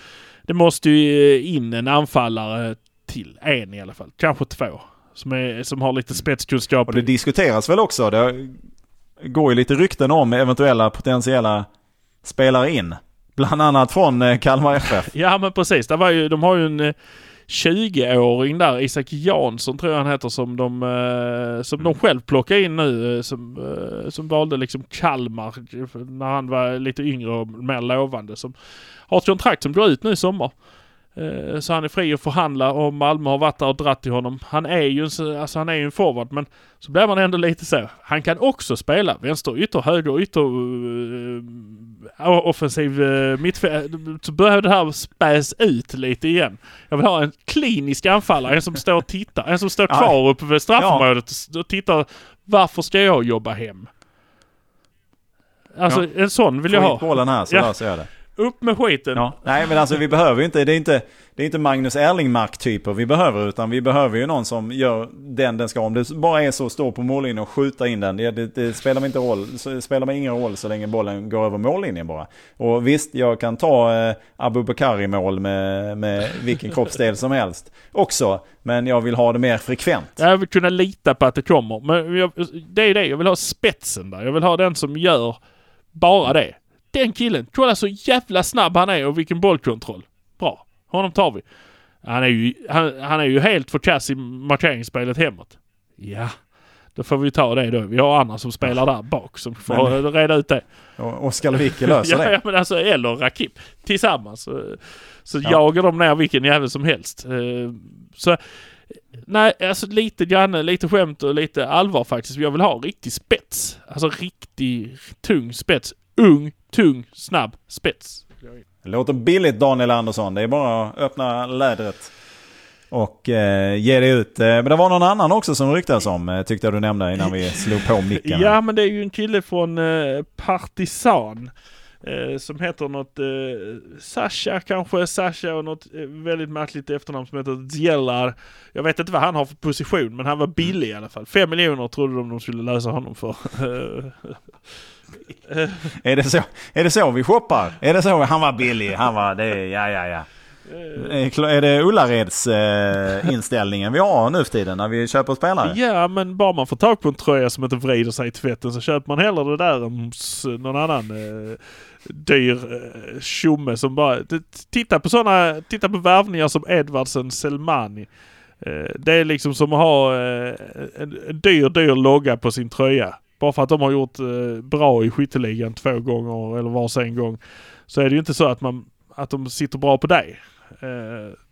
Det måste ju in en anfallare till. En i alla fall. Kanske två. Som, är, som har lite spetskunskap. Och det diskuteras väl också. Det går ju lite rykten om eventuella potentiella spelare in. Bland annat från eh, Kalmar FF. Ja men precis. Det var ju, de har ju en eh, 20-åring där, Isak Jansson tror jag han heter, som de, eh, som de själv plockade in nu. eh, Som, eh, som valde liksom Kalmar när han var lite yngre och mer lovande. Som har ett kontrakt som går ut nu i sommar. Eh, Så han är fri att förhandla och Malmö har varit där och dratt till honom. Han är ju en, så- alltså han är ju en forward men så blir man ändå lite så. Han kan också spela vänster ytter, höger ytter, uh, offensiv uh, mittfält. Så börjar det här späs ut lite igen. Jag vill ha en klinisk anfallare, en som står och tittar, en som står Ja. kvar uppe vid straffområdet och- tittar. Varför ska jag jobba hem? Alltså en sån vill jag Få ha. hit bollen här så Ja. löser jag det. Upp med skiten. Ja. Nej men alltså vi behöver ju inte, det är inte, det är inte Magnus Erlingmark-typer vi behöver utan vi behöver ju någon som gör den den ska. Om det bara är så att stå på mållinjen och skjuta in den. Det, det, det spelar inte roll, spelar mig ingen roll så länge bollen går över mållinjen bara. Och visst, jag kan ta eh, Abubakar i mål med, med vilken kroppsdel som helst också. Men jag vill ha det mer frekvent. Jag vill kunna lita på att det kommer. Men jag, det är det, jag vill ha spetsen där. Jag vill ha den som gör bara det. Den killen, kolla så jävla snabb han är och vilken bollkontroll. Bra, honom tar vi. Han är ju, han, han är ju helt för kass i markeringsspelet hemåt. Ja, då får vi ta det då. Vi har andra som spelar där bak som får reda ut det. Oskar Lewicki löser Ja, det. ja, men alltså eller Rakip. Tillsammans. Så, så Ja. jagar de ner vilken jävel som helst. Eh, Så nej, alltså lite grann, lite skämt och lite allvar faktiskt. Jag vill ha riktig spets. Alltså riktig tung spets. Ung, tung, snabb spets. Det låter billigt Daniel Andersson. Det är bara att öppna lädret och eh, ge det ut. Eh, men det var någon annan också som ryktades om, eh, tyckte jag du nämnde innan vi slog på micken. Ja, men det är ju en kille från eh, Partisan. Eh, som heter något eh, Sasha kanske, Sasha och något eh, väldigt märkligt efternamn som heter Zielar. Jag vet inte vad han har för position men han var billig i alla fall. Fem miljoner trodde de de skulle lösa honom för. Eh, Är, det så, är det så vi shoppar? Är det så? Han var billig, han var det, ja ja ja. Är kla- Är det Ullareds eh, inställningen vi har nu för tiden när vi köper spelare? ja men bara man får tag på en tröja som inte vrider sig i tvätten så köper man hellre det där än någon annan eh, dyr eh, tjomme som bara... Titta på sådana, titta på värvningar som Edvardsen Selmani. Eh, det är liksom som att ha eh, en, dyr, dyr logga på sin tröja. Bara för att de har gjort bra i skytteligan två gånger eller vars en gång. Så är det ju inte så att, man, att de sitter bra på dig.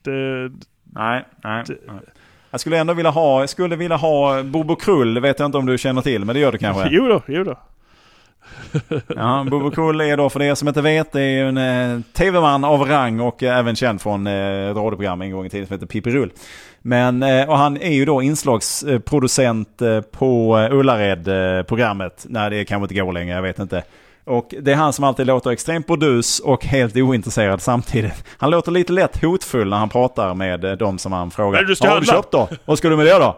Det, Nej, nej. nej. Jag skulle ändå vilja ha, jag skulle vilja ha Bobo Krull, det vet jag inte om du känner till, men det gör du kanske? jo då, jo då. Ja, Krull är då, för er som inte vet, det är ju en eh, tv-man av rang och eh, även känd från eh, ett radioprogram en gång i tiden som heter Pippi Rull. Men, eh, och han är ju då inslagsproducent eh, på eh, Ullared-programmet. när det kanske inte går längre, jag vet inte. Och det är han som alltid låter extremt burdus och helt ointresserad samtidigt. Han låter lite lätt hotfull när han pratar med eh, de som han frågar. Men du ska Vad har du handla." köpt då? Vad ska du med det då?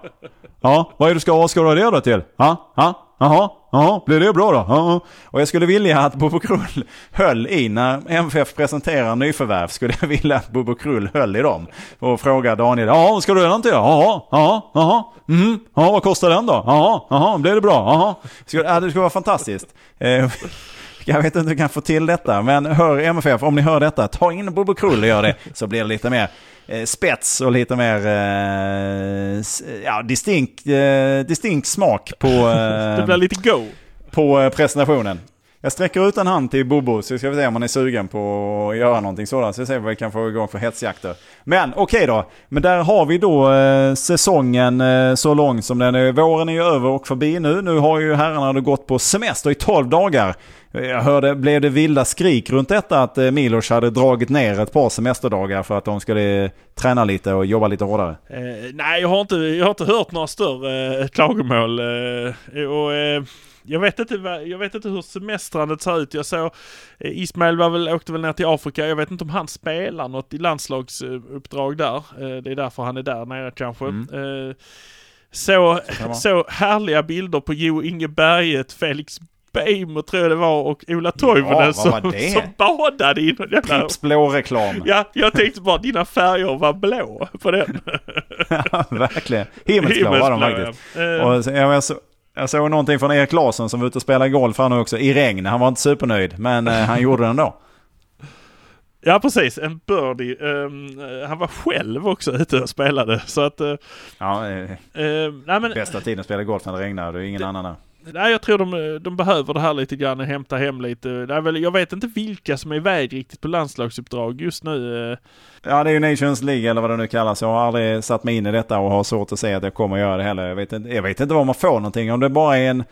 Ja, vad är det du ska, vad ska du ha det då till? Ja, ja, jaha, jaha, blir det bra då? Aha. Och jag skulle vilja att Bobo Krull höll i, när MFF presenterar nyförvärv, skulle jag vilja att Bobo Krull höll i dem. Och fråga Daniel, ja, ska du ha den till då? Jaha, jaha, jaha, mhm, ja, vad kostar den då? Jaha, jaha, blir det bra? Jaha. Ja, det skulle vara fantastiskt. Eh, jag vet inte hur du kan få till detta, men hör MFF, om ni hör detta, ta in Bobo Krull och gör det. Så blir det lite mer spets och lite mer eh, ja, distinkt, eh, distinkt smak på, Det eh, blir lite go. på eh, presentationen. Jag sträcker ut en hand till Bobo så ska vi se om han är sugen på att göra någonting sådant. Så vi ser vad vi kan få igång för hetsjakter. Men okej då. Men där har vi då eh, säsongen eh, så lång som den är. Våren är ju över och förbi nu. Nu har ju herrarna då gått på semester i 12 dagar. Jag hörde, blev det vilda skrik runt detta att eh, Milos hade dragit ner ett par semesterdagar för att de skulle eh, träna lite och jobba lite hårdare? Eh, nej, jag har, inte, jag har inte hört några större eh, klagomål. Eh, och, eh, jag, vet inte, jag vet inte hur semestrandet ser ut. Jag såg eh, Ismail var väl, åkte väl ner till Afrika. Jag vet inte om han spelar något i landslagsuppdrag där. Eh, det är därför han är där nere kanske. Mm. Eh, så, så härliga bilder på Jo Inge Berget, Felix Beijmo tror jag det var och Ola Toivonen vad som, som badade i någon jävla... Pripps reklam. Ja, jag tänkte bara dina färger var blå på den. Verkligen. Himmelsblå var de faktiskt. ja. Och jag, jag, så, jag såg någonting från Erik Larsson som var ute och spelade golf han också i regn. Han var inte supernöjd men eh, han gjorde det ändå. Ja precis, en birdie. Um, han var själv också ute och spelade så att... Uh, ja, uh, nej, men, bästa tiden att spela golf när det regnar det är ingen det, annan där. Nej, jag tror de, de behöver det här lite grann, hämta hem lite. Väl, jag vet inte vilka som är iväg riktigt på landslagsuppdrag just nu. Ja, det är ju Nations League eller vad det nu kallas. Jag har aldrig satt mig in i detta och har svårt att se att jag kommer att göra det heller. Jag vet inte, jag vet inte var man får någonting. Om det bara är en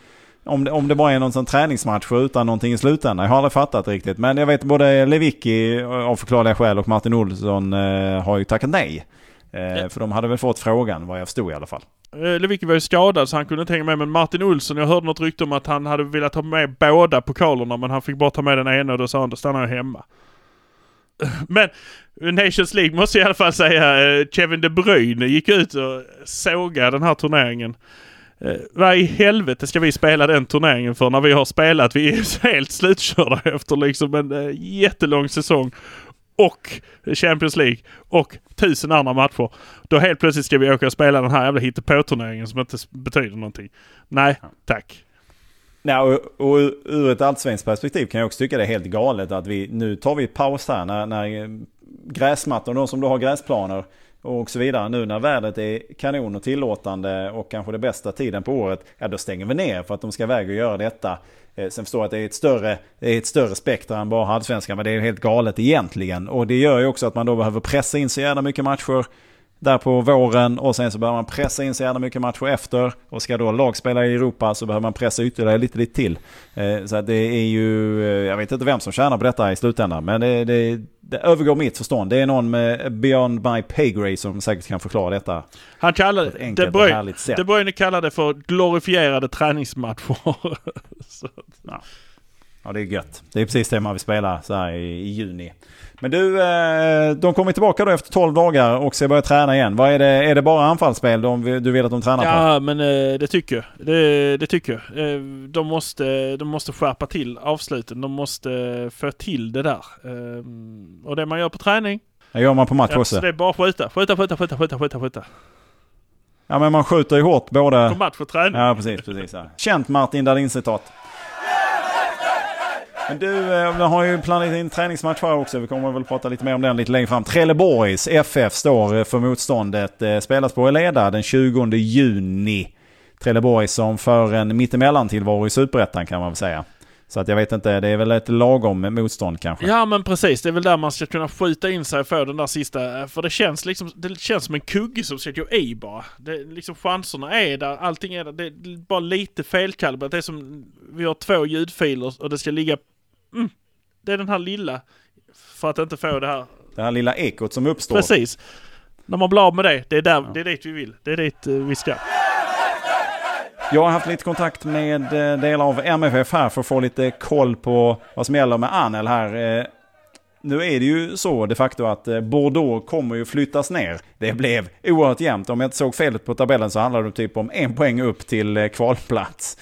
om det, om det bara är någon sån träningsmatch utan någonting i slutändan. Jag har aldrig fattat riktigt. Men jag vet både Lewicki av förklarliga skäl och Martin Olsson eh, har ju tackat nej. Eh, ja. För de hade väl fått frågan vad jag förstod i alla fall. Eh, Lewicki var ju skadad så han kunde inte hänga med. Men Martin Olsson, jag hörde något rykte om att han hade velat ha med båda pokalerna men han fick bara ta med den ena och då sa han då stannar jag hemma. Men eh, Nations League måste jag i alla fall säga, eh, Kevin De Bruyne gick ut och sågade den här turneringen. Vad i helvete ska vi spela den turneringen för när vi har spelat? Vi är helt slutkörda efter liksom en jättelång säsong. Och Champions League och tusen andra matcher. Då helt plötsligt ska vi åka och spela den här jävla hittepå-turneringen som inte betyder någonting. Nej, tack. Nej, och, och ur ett allsvenskt perspektiv kan jag också tycka det är helt galet att vi nu tar vi paus här när, när gräsmattor, de som då har gräsplaner och så vidare. Nu när vädret är kanon och tillåtande och kanske det bästa tiden på året, ja då stänger vi ner för att de ska iväg och göra detta. Eh, sen förstår jag att det är ett större, är ett större spektra än bara halvsvenskan, men det är helt galet egentligen. Och det gör ju också att man då behöver pressa in så jävla mycket matcher där på våren och sen så behöver man pressa in så jävla mycket matcher efter. Och ska då lag spela i Europa så behöver man pressa ytterligare lite, lite till. Eh, så det är ju, eh, jag vet inte vem som tjänar på detta i slutändan, men det, det, det övergår mitt förstånd. Det är någon med Beyond My Pay Grade som säkert kan förklara detta. Han kallade det, Bruyne, De Bruyne kallade det för glorifierade träningsmatcher. ja. ja, det är gött. Det är precis det man vill spela så här i, i juni. Men du, eh, de kommer tillbaka då efter 12 dagar och ska börja träna igen. Vad är, det, är det bara anfallsspel de, du vill att de tränar ja, på? Ja, men eh, det tycker jag. Det, det tycker jag. Eh, de, måste, de måste skärpa till avsluten. De måste få till det där. Och det man gör på träning. Det gör man på match också. Ja, det är bara skjuta. Skjuta, skjuta, skjuta, skjuta, skjuta, skjuta. Ja, men man skjuter ju hårt både... På match och träning. Ja, precis, precis. Ja. Känt Martin Dahlin-citat. Men du, eh, vi har ju planerat in träningsmatch här också. Vi kommer väl prata lite mer om den lite längre fram. Trelleborgs FF står eh, för motståndet. Eh, spelas på Eleda den 20 juni. Trelleborg som för en mittemellan tillvaro i Superettan kan man väl säga. Så att jag vet inte, det är väl ett lagom motstånd kanske. Ja men precis, det är väl där man ska kunna skjuta in sig och få den där sista. För det känns liksom, det känns som en kugge som ska gå i bara. Det, liksom chanserna är där, allting är där. Det är bara lite felkalibrerat. Det är som, vi har två ljudfiler och det ska ligga mm, det är den här lilla, för att inte få det här. Det här lilla ekot som uppstår. Precis. När man blir av med det, det är, där, ja. det är dit vi vill. Det är dit uh, vi ska. Jag har haft lite kontakt med eh, delar av MFF här för att få lite koll på vad som gäller med Anel här. Eh, nu är det ju så de facto att Bordeaux kommer ju flyttas ner. Det blev oerhört jämnt. Om jag inte såg felet på tabellen så handlar det typ om en poäng upp till kvalplats.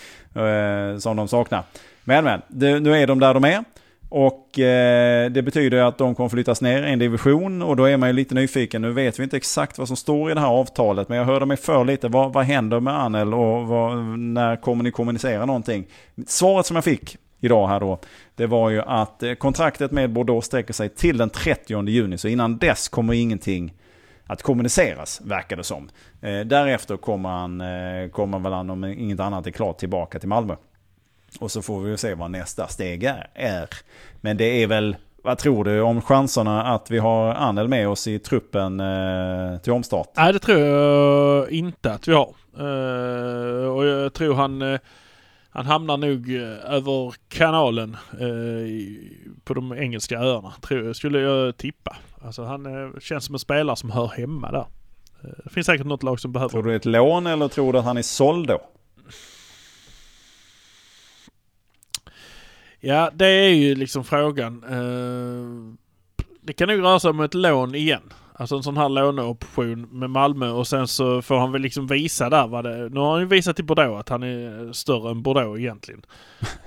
Som de saknar. Men men, det, nu är de där de är. Och eh, det betyder att de kommer flyttas ner en division och då är man ju lite nyfiken. Nu vet vi inte exakt vad som står i det här avtalet men jag hörde mig för lite. Vad, vad händer med Anel och vad, när kommer ni kommunicera någonting? Svaret som jag fick idag här då, det var ju att eh, kontraktet med Bordeaux sträcker sig till den 30 juni. Så innan dess kommer ingenting att kommuniceras, verkar det som. Eh, därefter kommer han, eh, kommer väl han om inget annat är klart tillbaka till Malmö. Och så får vi se vad nästa steg är. Men det är väl, vad tror du om chanserna att vi har Anel med oss i truppen eh, till omstart? Nej, det tror jag inte att vi har. Uh, och jag tror han, uh, han hamnar nog uh, över kanalen på de engelska öarna. Tror, skulle jag tippa. Alltså han känns som en spelare som hör hemma där. Det finns säkert något lag som behöver. Tror du ett lån eller tror du att han är såld då? Ja, det är ju liksom frågan. Uh, det kan nog röra sig om ett lån igen. Alltså en sån här låneoption med Malmö och sen så får han väl liksom visa där vad det Nu har han ju visat i Bordeaux att han är större än Bordeaux egentligen.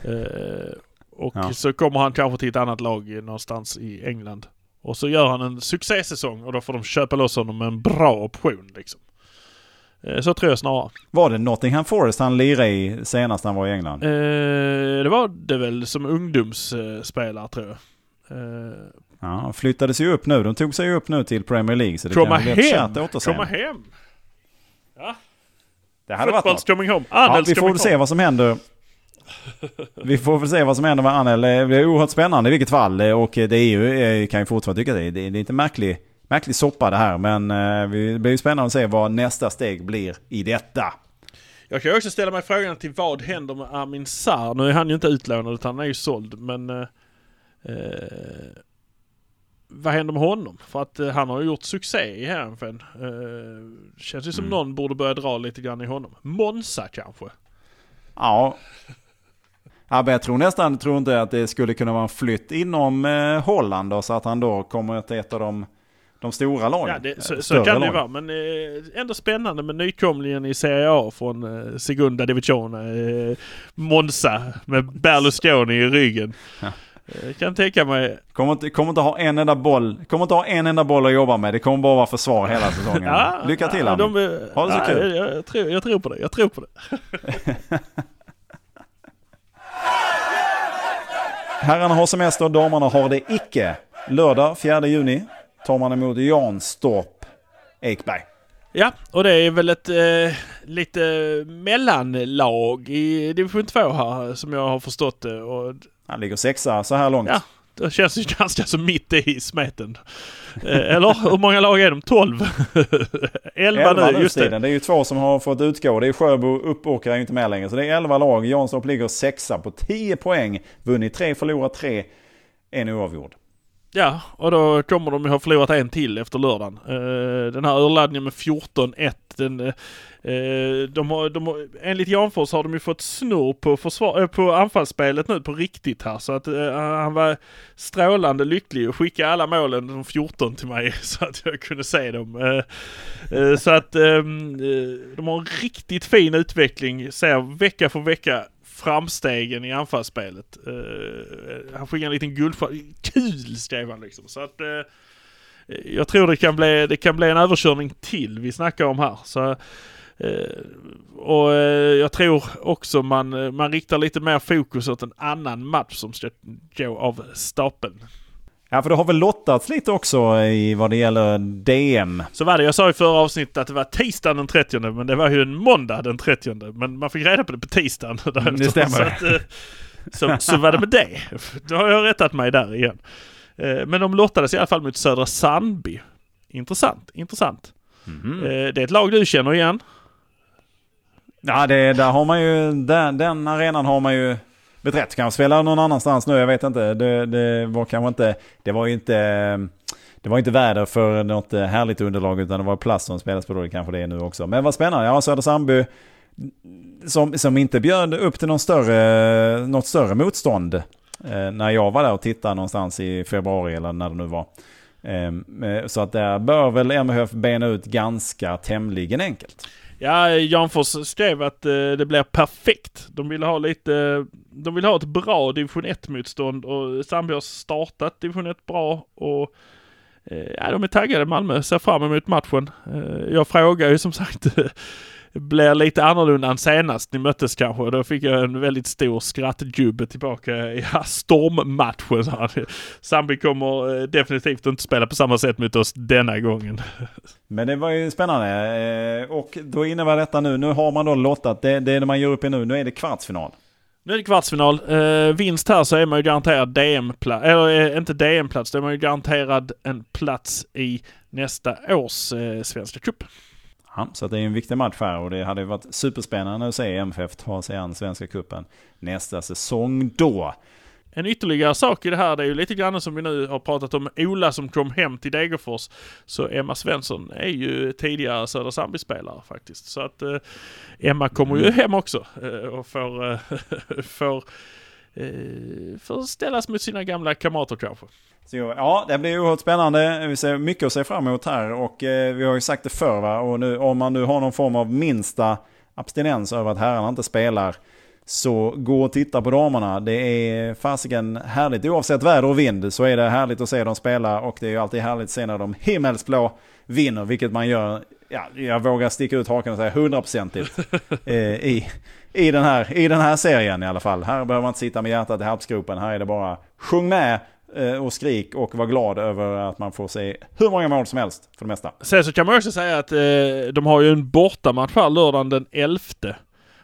uh, och ja. så kommer han kanske till ett annat lag någonstans i England. Och så gör han en succésäsong och då får de köpa loss honom med en bra option liksom. Eh, så tror jag snarare. Var det Nottingham Forest han lirade i senast han var i England? Eh, det var det väl som ungdomsspelare tror jag. Eh, Ja, flyttades ju upp nu. De tog sig upp nu till Premier League. Så det Komma kan bli hem! Komma hem! Det hade varit Football's något. coming home. Ja, vi får väl se vad som händer. Vi får väl se vad som händer med Anel. Det är oerhört spännande i vilket fall. Och det är ju, jag kan ju fortfarande tycka det det är lite märklig, märklig soppa det här. Men eh, det blir spännande att se vad nästa steg blir i detta. Jag kan också ställa mig frågan till vad händer med Amin Sarr? Nu är han ju inte utlånad utan han är ju såld men... Eh, eh, vad händer med honom? För att eh, han har ju gjort succé i Herrenfen. Eh, känns ju som Mm. någon borde börja dra lite grann i honom. Monza kanske? Ja. Ja, men jag tror nästan tror inte att det skulle kunna vara en flytt inom eh, Holland då, så att han då kommer till ett av de, de stora lagen. Ja, det, Eh, så, så större kan det ju vara. Men eh, ändå spännande med nykomlingen i Serie A från eh, Segunda Divisione. Eh, Monza med Berlusconi i ryggen. Ja. Eh, kan tänka mig. Kommer inte, kommer inte ha en enda boll, kommer inte ha en enda boll att jobba med. Det kommer bara vara försvar hela säsongen. Lycka till ja, de, är- Ha det så ja, kul. Jag, jag, tror, jag tror på det. Jag tror på det. Herrarna har semester, damerna har det icke. Lördag 4 juni tar man emot Janstorp Ekberg. Ja, och det är väl ett eh, lite mellanlag i division 2 här som jag har förstått det. Och Han ligger sexa så här långt. Ja. det känns ju ganska så mitt i smeten. Eh, eller hur många lag är de? 12? 11 11 nu, just det. Det är ju två som har fått utgå. Det är Sjöbo, Uppåkra är ju inte med längre. Så det är 11 lag. Janstorp ligger sexa på 10 poäng. Vunnit 3, förlorat 3. En oavgjord. Ja, och då kommer de ju ha förlorat en till efter lördagen. Eh, den här urladdningen med 14-1. Den, eh, de har, de har, enligt Janfors har de ju fått snurr på, försvar, eh, på anfallsspelet nu på riktigt här. Så att han var strålande lycklig och skickade alla målen, de 14 till mig så att jag kunde se dem. Så att ehm, de har en riktigt fin utveckling. Ser vecka för vecka framstegen i anfallsspelet. Uh, han skickade en liten guldstjärna. Kul skrev han liksom. Så att uh, jag tror det kan, bli, det kan bli en överkörning till vi snackar om här. Så, uh, och jag tror också man, man riktar lite mer fokus åt en annan match som ska gå av stapeln. Ja, för det har väl lottats lite också i vad det gäller DM. Så var det. Jag sa i förra avsnittet att det var tisdagen den 30 men det var ju en måndag den 30 Men man fick reda på det på tisdagen. därefter. det stämmer. Så, att, eh, så, så var det med det. Då har jag rättat mig där igen. Eh, Men de lottades i alla fall mot Södra Sandby. Intressant, intressant. Eh, Det är ett lag du känner igen. Ja, det, där har man ju, den, den arenan har man ju beträtt. Kanske spela någon annanstans nu, jag vet inte. Det, det var kanske inte, det var ju inte, det var inte väder för något härligt underlag utan det var plast som spelades på då, det kanske det är nu också. Men vad spännande, ja Södra Sandby som, som inte bjöd upp till någon större, något större motstånd. Eh, när jag var där och tittade någonstans i februari eller när det nu var. Ehm, eh, så att där bör väl MHF bena ut ganska tämligen enkelt. Ja, Janfors skrev att eh, det blir perfekt. De vill ha lite, de vill ha ett bra division 1 motstånd och Sandby har startat division 1 bra och eh, ja, de är taggade Malmö, ser fram emot matchen. Eh, jag frågar ju som sagt, blir lite annorlunda än senast ni möttes kanske. Då fick jag en väldigt stor skrattjubbe tillbaka i ja, stormmatchen. Här. Sandby kommer eh, definitivt inte spela på samma sätt mot oss denna gången. Men det var ju spännande. Eh, Och då innebär detta nu, nu har man då lottat, det, det är det man gör upp i nu, nu är det kvartsfinal. Nu är det kvartsfinal. Eh, vinst här så är man ju garanterad DM-plats, eller eh, inte DM-plats, då är man ju garanterad en plats i nästa års eh, Svenska Cup. Ja, så det är en viktig match här och det hade varit superspännande att se MFF ta sig an Svenska Cupen nästa säsong då. En ytterligare sak i det här, det är ju lite grann som vi nu har pratat om Ola som kom hem till Degerfors. Så Emma Svensson är ju tidigare Södra Sandby-spelare faktiskt. Så att eh, Emma kommer ju hem också eh, och får, eh, får, eh, får ställas mot sina gamla kamrater kanske. Så, ja, det blir oerhört spännande. Vi ser mycket att se fram emot här och eh, vi har ju sagt det förr va? Och nu, om man nu har någon form av minsta abstinens över att herrarna inte spelar så gå och titta på damerna. Det är fasiken härligt. Oavsett väder och vind så är det härligt att se dem spela och det är ju alltid härligt att se när de himmelsblå vinner, vilket man gör, ja, jag vågar sticka ut hakan och säga hundraprocentigt eh, i, i, den här, i den här serien i alla fall. Här behöver man inte sitta med hjärtat i halsgropen. Här är det bara sjung med och skrik och var glad över att man får se hur många mål som helst för det mesta. Sen så kan man också säga att eh, de har ju en bortamatch här lördagen den 11.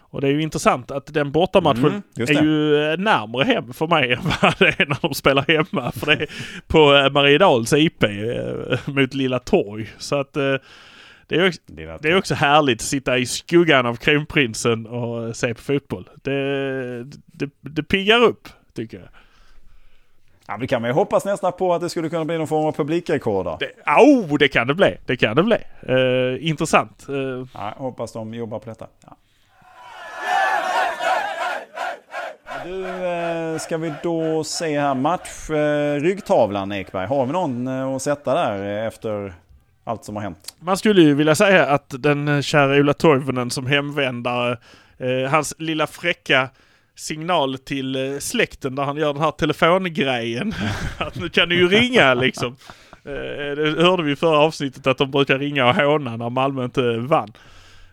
Och det är ju intressant att den bortamatchen Mm, är ju eh, närmare hem för mig än vad det är när de spelar hemma. För det är på eh, Mariedals IP eh, mot Lilla Torg. Så att eh, det är, också, det är också härligt att sitta i skuggan av kronprinsen och se på fotboll. Det, det, det piggar upp tycker jag. Ja, det kan man ju hoppas nästan på att det skulle kunna bli någon form av publikrekord då. Det, oh, det kan det bli. Det kan det bli. Eh, intressant. Eh, Ja, hoppas de jobbar på detta. Ja. Du, eh, ska vi då se här match, eh, ryggtavlan Ekberg. Har vi någon eh, att sätta där efter allt som har hänt? Man skulle ju vilja säga att den eh, kära Ola Toivonen som hemvändare, eh, hans lilla fräcka signal till eh, släkten där han gör den här telefongrejen. att nu kan du ju ringa liksom. Eh, det hörde vi i förra avsnittet att de brukar ringa och håna när Malmö inte vann.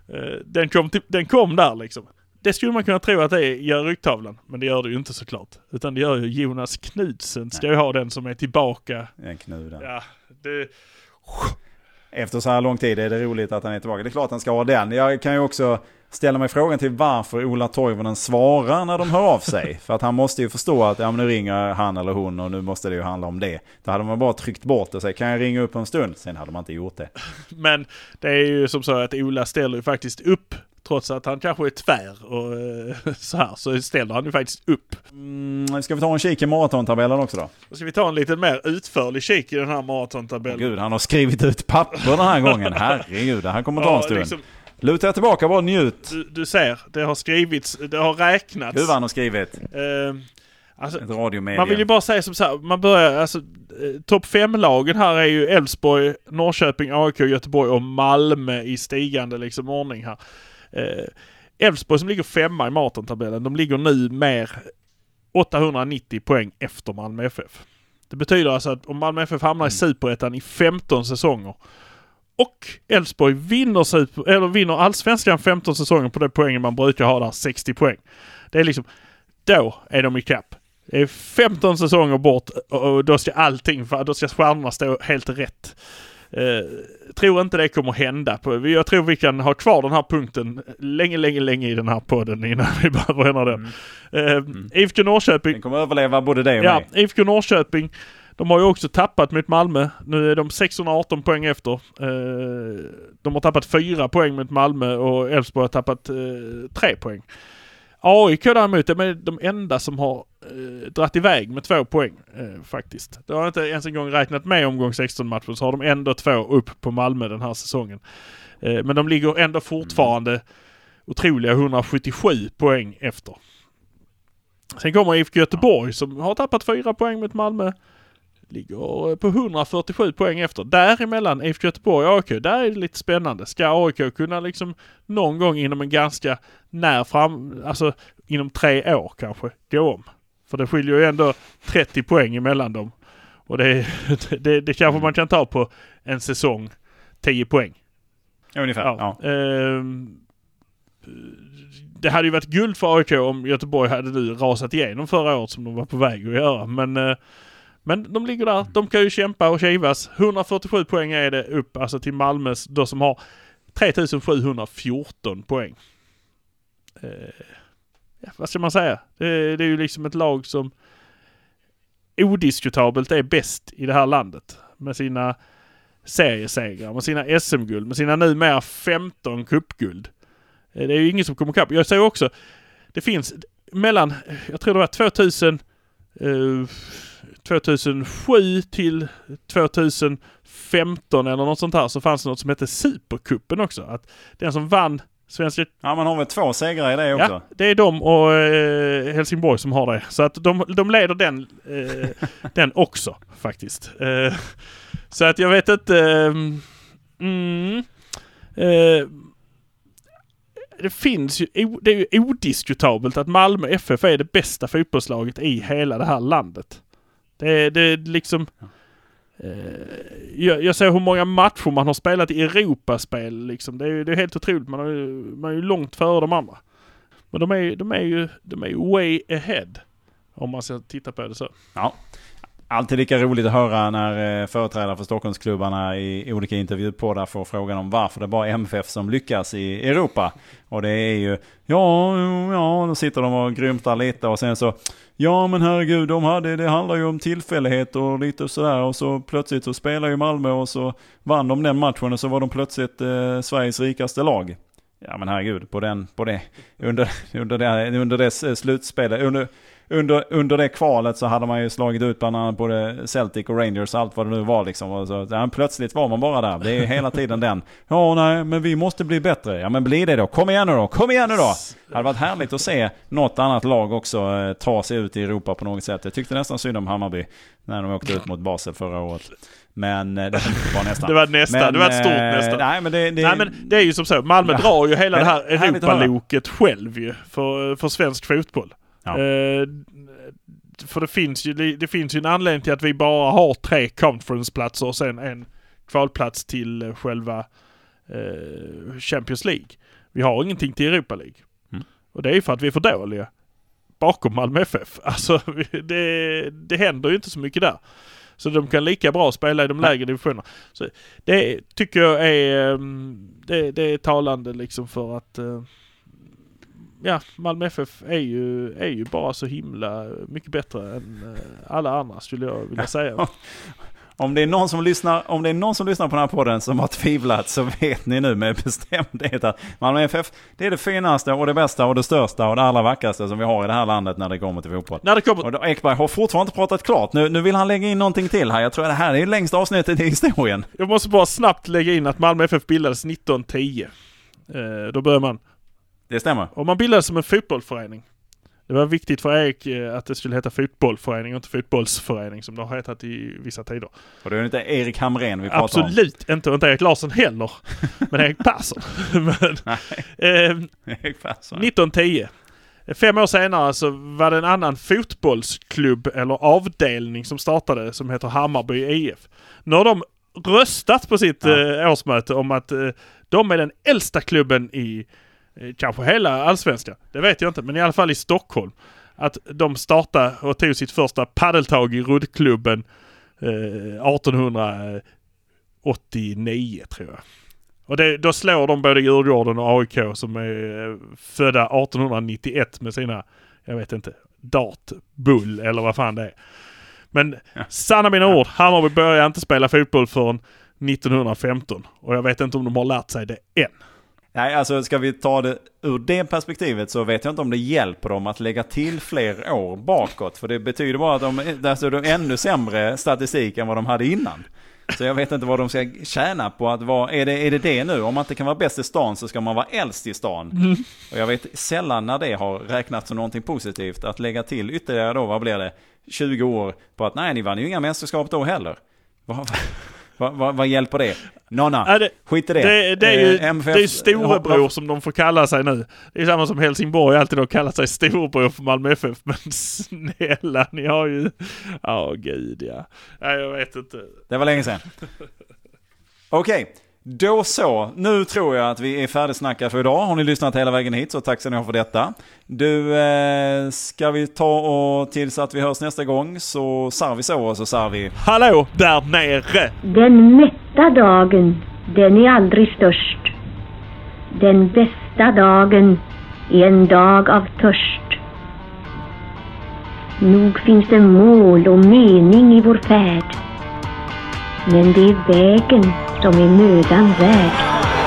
Eh, den, kom till, den kom där liksom. Det skulle man kunna tro att det är, gör ryggtavlan, men det gör det ju inte såklart. Utan det gör ju Jonas Knudsen, ska ju ha den som är tillbaka. Den knuden. Ja, det, Efter så här lång tid är det roligt att han är tillbaka. Det är klart han ska ha den. Jag kan ju också ställa mig frågan till varför Ola Toivonen svarar när de hör av sig. För att han måste ju förstå att ja, men nu ringer han eller hon och nu måste det ju handla om det. Då hade man bara tryckt bort det och sagt kan jag ringa upp en stund? Sen hade man inte gjort det. Men det är ju som så att Ola ställer ju faktiskt upp. Trots att han kanske är tvär och eh, så här så ställer han ju faktiskt upp. Mm, ska vi ta en kik i maratontabellen också då? Då ska vi ta en lite mer utförlig kik i den här maratontabellen. Gud, han har skrivit ut papper den här gången. Herregud, det här kommer ta en Ja, stund. liksom, Luta er tillbaka, bara njut. du, du ser, det har skrivits, det har räknats. Gud vad han har skrivit. Eh, alltså, man vill ju bara säga som så här, man börjar, alltså eh, topp 5-lagen här är ju Elfsborg, Norrköping, AIK, Göteborg och Malmö i stigande liksom ordning här. Eh, Elfsborg som ligger femma i maratontabellen, de ligger nu mer 890 poäng efter Malmö FF. Det betyder alltså att om Malmö FF hamnar i Superettan i 15 säsonger och Elfsborg vinner, super, eller vinner allsvenskan 15 säsonger på det poängen man brukar ha där, 60 poäng. Det är liksom, då är de i kapp. Det är 15 säsonger bort och och då ska allting, då ska stjärnorna stå helt rätt. Eh, tror inte det kommer hända. Jag tror vi kan ha kvar den här punkten länge, länge, länge i den här podden innan vi behöver ändra den. Eh, IFK Norrköping Den kommer överleva både dig och Ja, mig. IFK Norrköping. De har ju också tappat mot Malmö. Nu är de 618 poäng efter. Eh, de har tappat 4 poäng mot Malmö och Elfsborg har tappat eh, 3 poäng. AIK däremot, de är de enda som har eh, dratt iväg med två poäng eh, faktiskt. De har inte ens en gång räknat med omgång 16 matcher så har de ändå två upp på Malmö den här säsongen. Eh, men de ligger ändå fortfarande otroliga 177 poäng efter. Sen kommer IFK Göteborg som har tappat fyra poäng mot Malmö. Ligger på 147 poäng efter. Däremellan IFK Göteborg och AIK, där är det lite spännande. Ska AIK kunna liksom någon gång inom en ganska när fram, alltså inom tre år kanske, gå om? För det skiljer ju ändå 30 poäng emellan dem. Och det, det, det kanske man kan ta på en säsong, 10 poäng. Ungefär. Ja. Ja. Ehm, det hade ju varit guld för AIK om Göteborg hade nu rasat igenom förra året som de var på väg att göra. Men, eh, men de ligger där. De kan ju kämpa och kivas. 147 poäng är det upp alltså till Malmös då som har 3714 poäng. Eh, ja, vad ska man säga? Det, det är ju liksom ett lag som odiskutabelt är bäst i det här landet. Med sina seriesegrar, med sina SM-guld, med sina numera 15 cupguld. Eh, Det är ju ingen som kommer ikapp. Jag säger också, det finns mellan, jag tror det var 2000, eh, 2007 till 2015 eller något sånt här så fanns det något som hette Supercupen också. Att den som vann Svenska ja, man har väl två segrar i det också. Ja, det är de och eh, Helsingborg som har det. Så att de, de leder den, eh, den också faktiskt. Eh, så att jag vet inte... Eh, mm, eh, det finns ju, det är ju odiskutabelt att Malmö FF är det bästa fotbollslaget i hela det här landet. Det är, det liksom... Eh, jag, jag ser hur många matcher man har spelat i Europaspel liksom. Det är, det är helt otroligt. Man, har man är ju långt före de andra. Men de är, de är ju de är way ahead. Om man ska titta på det så. Ja, Alltid lika roligt att höra när eh, företrädare för Stockholmsklubbarna i olika intervjupoddar får frågan om varför det bara är MFF som lyckas i Europa. Och det är ju, ja, ja, då sitter de och grymtar lite och sen så, ja men herregud, de hade, det handlar ju om tillfällighet och lite sådär och så plötsligt så spelar ju Malmö och så vann de den matchen och så var de plötsligt eh, Sveriges rikaste lag. Ja men herregud, på den, på det, under, under det, under det eh, slutspelet, under, under, under det kvalet så hade man ju slagit ut bland annat både Celtic och Rangers och allt vad det nu var liksom. Och så, ja, plötsligt var man bara där. Det är hela tiden den. Ja, nej, men vi måste bli bättre. Ja, men bli det då. Kom igen nu då. Kom igen nu då. Det hade varit härligt att se något annat lag också eh, ta sig ut i Europa på något sätt. Jag tyckte nästan synd om Hammarby när de åkte ut mot Basel förra året. Men eh, det var nästan. det var nästan. Men, det var ett stort eh, nästan. Nej men det, det, Nej men det är ju som så. Malmö Ja. drar ju hela det här. Europaloket själv ju. För, för svensk fotboll. Ja. Eh, för det finns, ju, det finns ju en anledning till att vi bara har tre conferenceplatser och sen en kvalplats till eh, själva eh, Champions League. Vi har ingenting till Europa League. Mm. Och det är ju för att vi är för dåliga. Bakom Malmö FF. Alltså det, det händer ju inte så mycket där. Så de kan lika bra spela i de lägre divisionerna. Så det tycker jag är, ehm, det, det är talande liksom för att eh, Ja, Malmö FF är ju, är ju bara så himla mycket bättre än eh, alla andra skulle jag vilja säga. Om det, är någon som lyssnar, om det är någon som lyssnar på den här podden som har tvivlat så vet ni nu med bestämdhet att Malmö FF det är det finaste och det bästa och det största och det allra vackraste som vi har i det här landet när det kommer till fotboll. När det kommer... Och Ekberg har fortfarande inte pratat klart. Nu, nu vill han lägga in någonting till här. Jag tror att det här är det längsta avsnittet i historien. Jag måste bara snabbt lägga in att Malmö FF bildades 1910. Eh, då börjar man. Det stämmer. Och man bildades som en fotbollsförening. Det var viktigt för Erik eh, att det skulle heta fotbollförening och inte fotbollsförening som det har hetat i vissa tider. Och det är inte Erik Hamrén vi pratar om. Absolut inte, och inte Erik Larsson heller. Men Erik Persson. Men, eh, Erik Persson. 1910. Fem år senare så var det en annan fotbollsklubb eller avdelning som startade som heter Hammarby IF. Nu har de röstat på sitt Ja. eh, årsmöte om att eh, de är den äldsta klubben i eh, kanske hela allsvenskan. Det vet jag inte, men i alla fall i Stockholm. Att de startade och tog sitt första paddeltag i roddklubben eh, 1889 tror jag. Och det, då slår de både Djurgården och AIK som är eh, födda 1891 med sina, jag vet inte, dartbull eller vad fan det är. Men sanna mina ord, Hammarby började inte spela fotboll förrän 1915. Och jag vet inte om de har lärt sig det än. Nej, alltså ska vi ta det ur det perspektivet så vet jag inte om det hjälper dem att lägga till fler år bakåt. För det betyder bara att de, alltså, de har ännu sämre statistik än vad de hade innan. Så jag vet inte vad de ska tjäna på att vara, är det, är det det nu? Om man inte kan vara bäst i stan så ska man vara äldst i stan. Och jag vet sällan när det har räknats som någonting positivt. Att lägga till ytterligare då, vad blir det? 20 år på att nej, ni vann ju inga mästerskap då heller. Vad, vad, vad, vad hjälper det? Nonna, Nej, det, skit i det. det, det är ju Eh, MFF det är storebror som de får kalla sig nu. Det är samma som Helsingborg alltid har kallat sig storebror för Malmö FF. Men snälla, ni har ju... Ja, gud ja. Nej, jag vet inte. Det var länge sedan. Okej, då så. Nu tror jag att vi är färdigsnackade för idag. Har ni lyssnat hela vägen hit så tack ska ni ha för detta. Du, eh, ska vi ta och tills att vi hörs nästa gång så sar vi så och så sar vi. Hallå där nere! Den mätta dagen, den är aldrig störst. Den bästa dagen är en dag av törst. Nog finns det mål och mening i vår färd. Men det är vägen som är mödan värd.